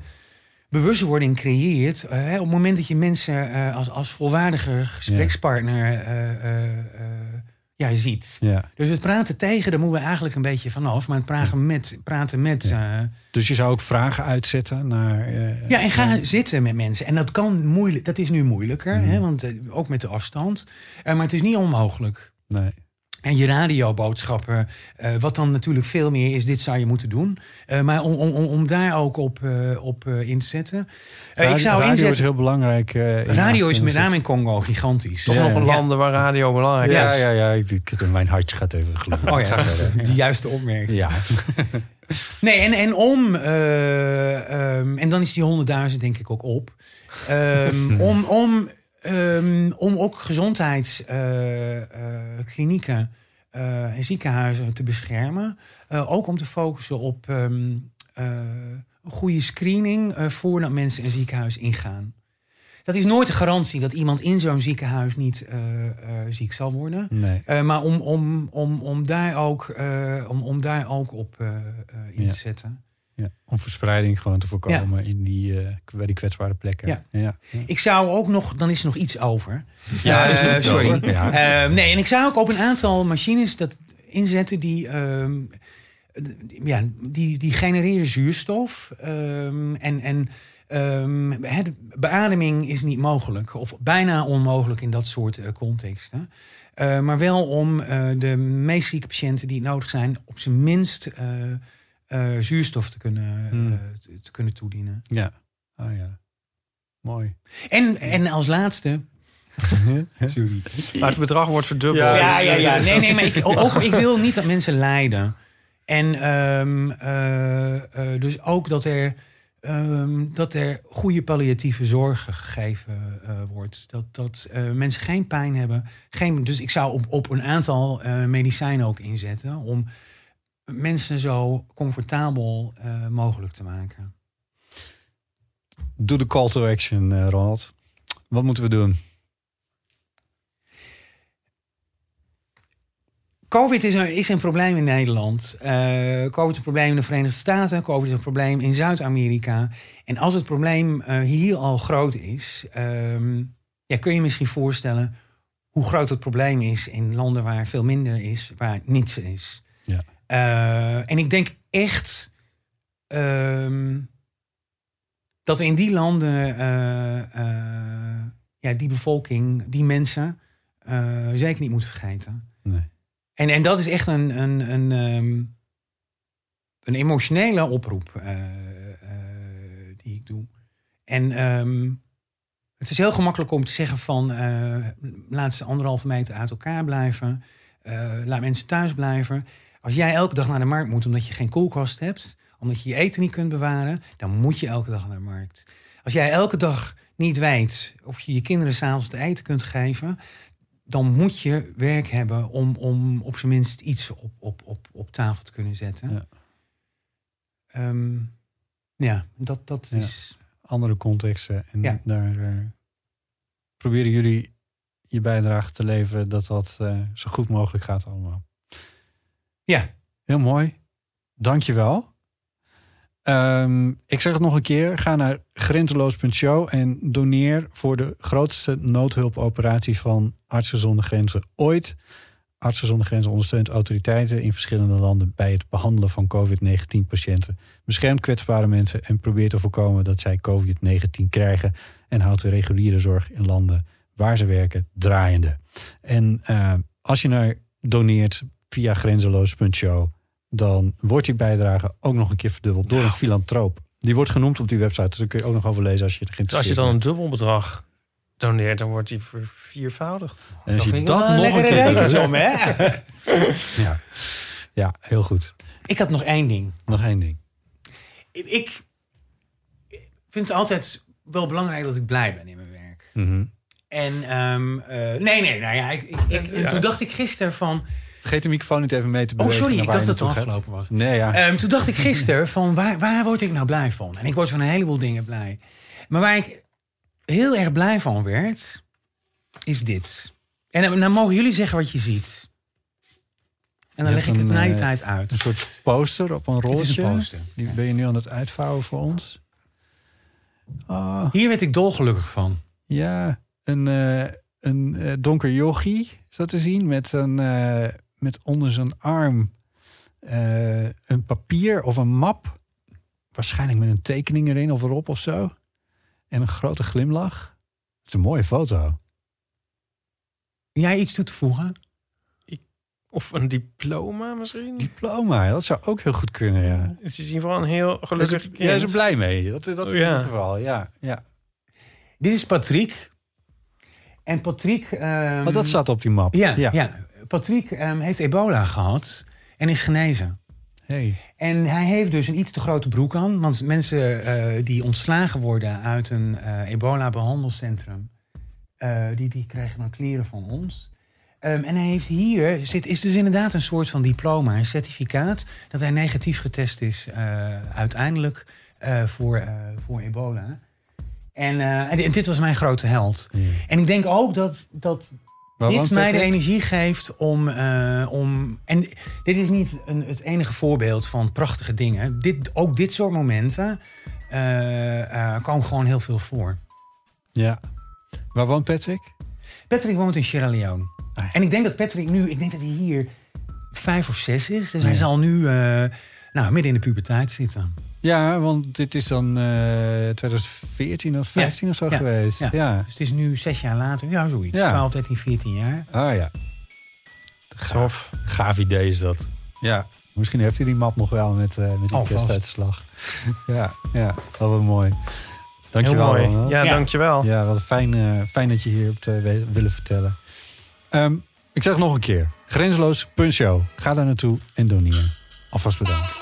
bewustwording creëert. eh, hè, op het moment dat je mensen eh, als, als volwaardige gesprekspartner eh, eh, ja, ziet. Ja. Dus het praten tegen, daar moeten we eigenlijk een beetje vanaf. Maar het praten met, praten met Dus je zou ook vragen uitzetten naar... Ja, en ga zitten met mensen. En dat kan moeilijk. Dat is nu moeilijker, Mhm. hè, want ook met de afstand. Maar het is niet onmogelijk. Nee. En je radioboodschappen, eh, wat dan natuurlijk veel meer is, dit zou je moeten doen. Eh, maar om, om, om, daar ook op, eh, op eh, in te zetten. Eh, Radio, ik zou radio inzetten. is heel belangrijk. eh, radio is met name in Congo gigantisch. Toch Ja, nog een ja. landen waar radio belangrijk Ja, is. ja, ja. Ik, ik- mijn hartje gaat even gloeien. Oh ja, de juiste opmerking. Ja. Nee, en, en om, eh, ehm, en dan is die 100.000 denk ik ook op. Ehm, om, om, ehm, om ook gezondheidsklinieken eh, en ziekenhuizen te beschermen. Eh, ook om te focussen op eh, een goede screening eh, voordat mensen een ziekenhuis ingaan. Dat is nooit een garantie dat iemand in zo'n ziekenhuis niet eh, eh, ziek zal worden. Nee. Eh, maar om, om, om, om, daar ook, eh, om, om daar ook op eh, eh, in Ja. te zetten. Ja. Om verspreiding gewoon te voorkomen in die, eh, bij die kwetsbare plekken. Ja. Ja. Ik zou ook nog, dan is er nog iets over. Ja, Eh, sorry. Eh, nee, en ik zou ook op een aantal machines dat inzetten die, ehm, ja, die, die genereren zuurstof. ehm, en en ehm, het, beademing is niet mogelijk, of bijna onmogelijk in dat soort eh, contexten. Eh, maar wel om eh, de meest zieke patiënten die het nodig zijn, op zijn minst eh, zuurstof te kunnen, Hmm. eh, te, te kunnen toedienen. ja. Oh ja. Mooi. En, en als laatste. Sorry. Maar het bedrag wordt verdubbeld. Ja, Ja, Dus, ja, ja. Nee, nee, maar ik, ook, ik wil niet dat mensen lijden. En ehm, eh, eh, dus ook dat er, ehm, dat er goede palliatieve zorg gegeven eh, wordt. Dat, dat eh, mensen geen pijn hebben. Geen, dus ik zou op, op een aantal eh, medicijnen ook inzetten. Om mensen zo comfortabel eh, mogelijk te maken. Doe de call to action, eh, Ronald. Wat moeten we doen? COVID is een, is een probleem in Nederland. Eh, COVID is een probleem in de Verenigde Staten. COVID is een probleem in Zuid-Amerika. En als het probleem hier al groot is, ehm, ja, kun je je misschien voorstellen hoe groot het probleem is in landen waar veel minder is, waar niets is. Eh, en ik denk echt ehm, dat we in die landen eh, eh, ja, die bevolking, die mensen, zeker niet moeten vergeten. Nee. En, en dat is echt een, een, een, ehm, een emotionele oproep die ik doe. En ehm, het is heel gemakkelijk om te zeggen van laat ze anderhalve meter uit elkaar blijven. laat mensen thuis blijven. Als jij elke dag naar de markt moet omdat je geen koelkast hebt, omdat je je eten niet kunt bewaren, dan moet je elke dag naar de markt. Als jij elke dag niet weet of je je kinderen s'avonds te eten kunt geven, dan moet je werk hebben om, om op zijn minst iets op, op, op, op tafel te kunnen zetten. Ja. Ehm, ja, dat, dat Ja. is. Andere contexten. En Ja. daar eh, proberen jullie je bijdrage te leveren dat dat eh, zo goed mogelijk gaat allemaal. Ja, Heel mooi. Dankjewel. Ehm ik zeg het nog een keer. Ga naar grenzeloos.show en doneer voor de grootste noodhulpoperatie van Artsen zonder Grenzen ooit. Artsen zonder Grenzen ondersteunt autoriteiten in verschillende landen bij het behandelen van COVID-19 patiënten. Beschermt kwetsbare mensen en probeert te voorkomen dat zij COVID-19 krijgen. En houdt de reguliere zorg in landen waar ze werken draaiende. En eh, als je naar doneert via grenzeloos.show, dan wordt die bijdrage ook nog een keer verdubbeld door een filantroop. Die wordt genoemd op die website, dus daar kun je ook nog over lezen als je er Dus als je geïnteresseerd dan een dubbel bedrag doneert, dan wordt die verviervoudigd. En als je dat nog een lekkere keer doet, hè? ja. ja, heel goed. Ik had nog één ding. Nog één ding. Ik, ik vind het altijd wel belangrijk dat ik blij ben in mijn werk. Mhm. En ehm, eh, nee, nee, nou ja, ik, ik, ik- en Ja. toen dacht ik gisteren van. Vergeet de microfoon niet even mee te Oh, bewegen. sorry, naar ik dacht je dat het afgelopen was. Nee, ja. Ehm, toen dacht ik gisteren van waar, waar word ik nou blij van? En ik word van een heleboel dingen blij. Maar waar ik heel erg blij van werd, is dit. En dan, dan mogen jullie zeggen wat je ziet. En dan Je leg ik het na die eh, tijd uit. een soort poster op een Het rolletje. is een poster. Die ben je nu aan het uitvouwen voor ons. Ah, Hier werd ik dolgelukkig van. ja, een, eh, een eh, donker yogi zo te zien met, een, met onder zijn arm eh, een papier of een map. Waarschijnlijk met een tekening erin of erop of zo. En een grote glimlach. Het is een mooie foto. Jij iets toe te voegen? Of een diploma misschien? Diploma, dat zou ook heel goed kunnen, ja. Het is in ieder geval een heel gelukkig kind. Jij is er blij mee. Dat, dat in Ja. ieder geval, ja. ja. Dit is Patrick. En Patrick... ehm, Want dat staat op die map. Ja, ja. Patrick ehm, heeft ebola gehad en is genezen. Hey. En hij heeft dus een iets te grote broek aan. Want mensen eh, die ontslagen worden uit een eh, ebola-behandelcentrum... eh, die, die krijgen dan kleren van ons. Ehm, en hij heeft hier, zit, is dus inderdaad een soort van diploma, een certificaat... dat hij negatief getest is uiteindelijk voor, voor ebola. En, en dit- was mijn grote held. En ik denk ook dat, dat dit mij de energie geeft om, eh, om. En dit is niet een, het enige voorbeeld van prachtige dingen. Dit, ook dit soort momenten eh, eh, komen gewoon heel veel voor. Ja. Waar woont Patrick? Patrick woont in Sierra Leone. Ah, ja. En ik denk dat Patrick nu, ik denk dat hij hier vijf of zes is. Dus hij Ja. zal nu nou, midden in de puberteit zitten. Ja, want dit is dan eh 2014 of 15 of zo ja, geweest. ja. Ja. Dus het is nu zes jaar later. Ja, zoiets. Ja. 12, 13, 14 jaar. Ah ja. Gaaf. Gaaf idee is dat. Ja. Misschien heeft hij die map nog wel met, eh met die vast. kerstuitslag. ja, ja. Dat was mooi. Dankjewel. Heel mooi. Ronald. Ja, Ja. dankjewel. Ja, wat fijn, eh, fijn dat je hier hebt eh, willen vertellen. Ehm, ik zeg nog een keer. Grenzeloos Punshow. Ga daar naartoe en doneer. Alvast bedankt.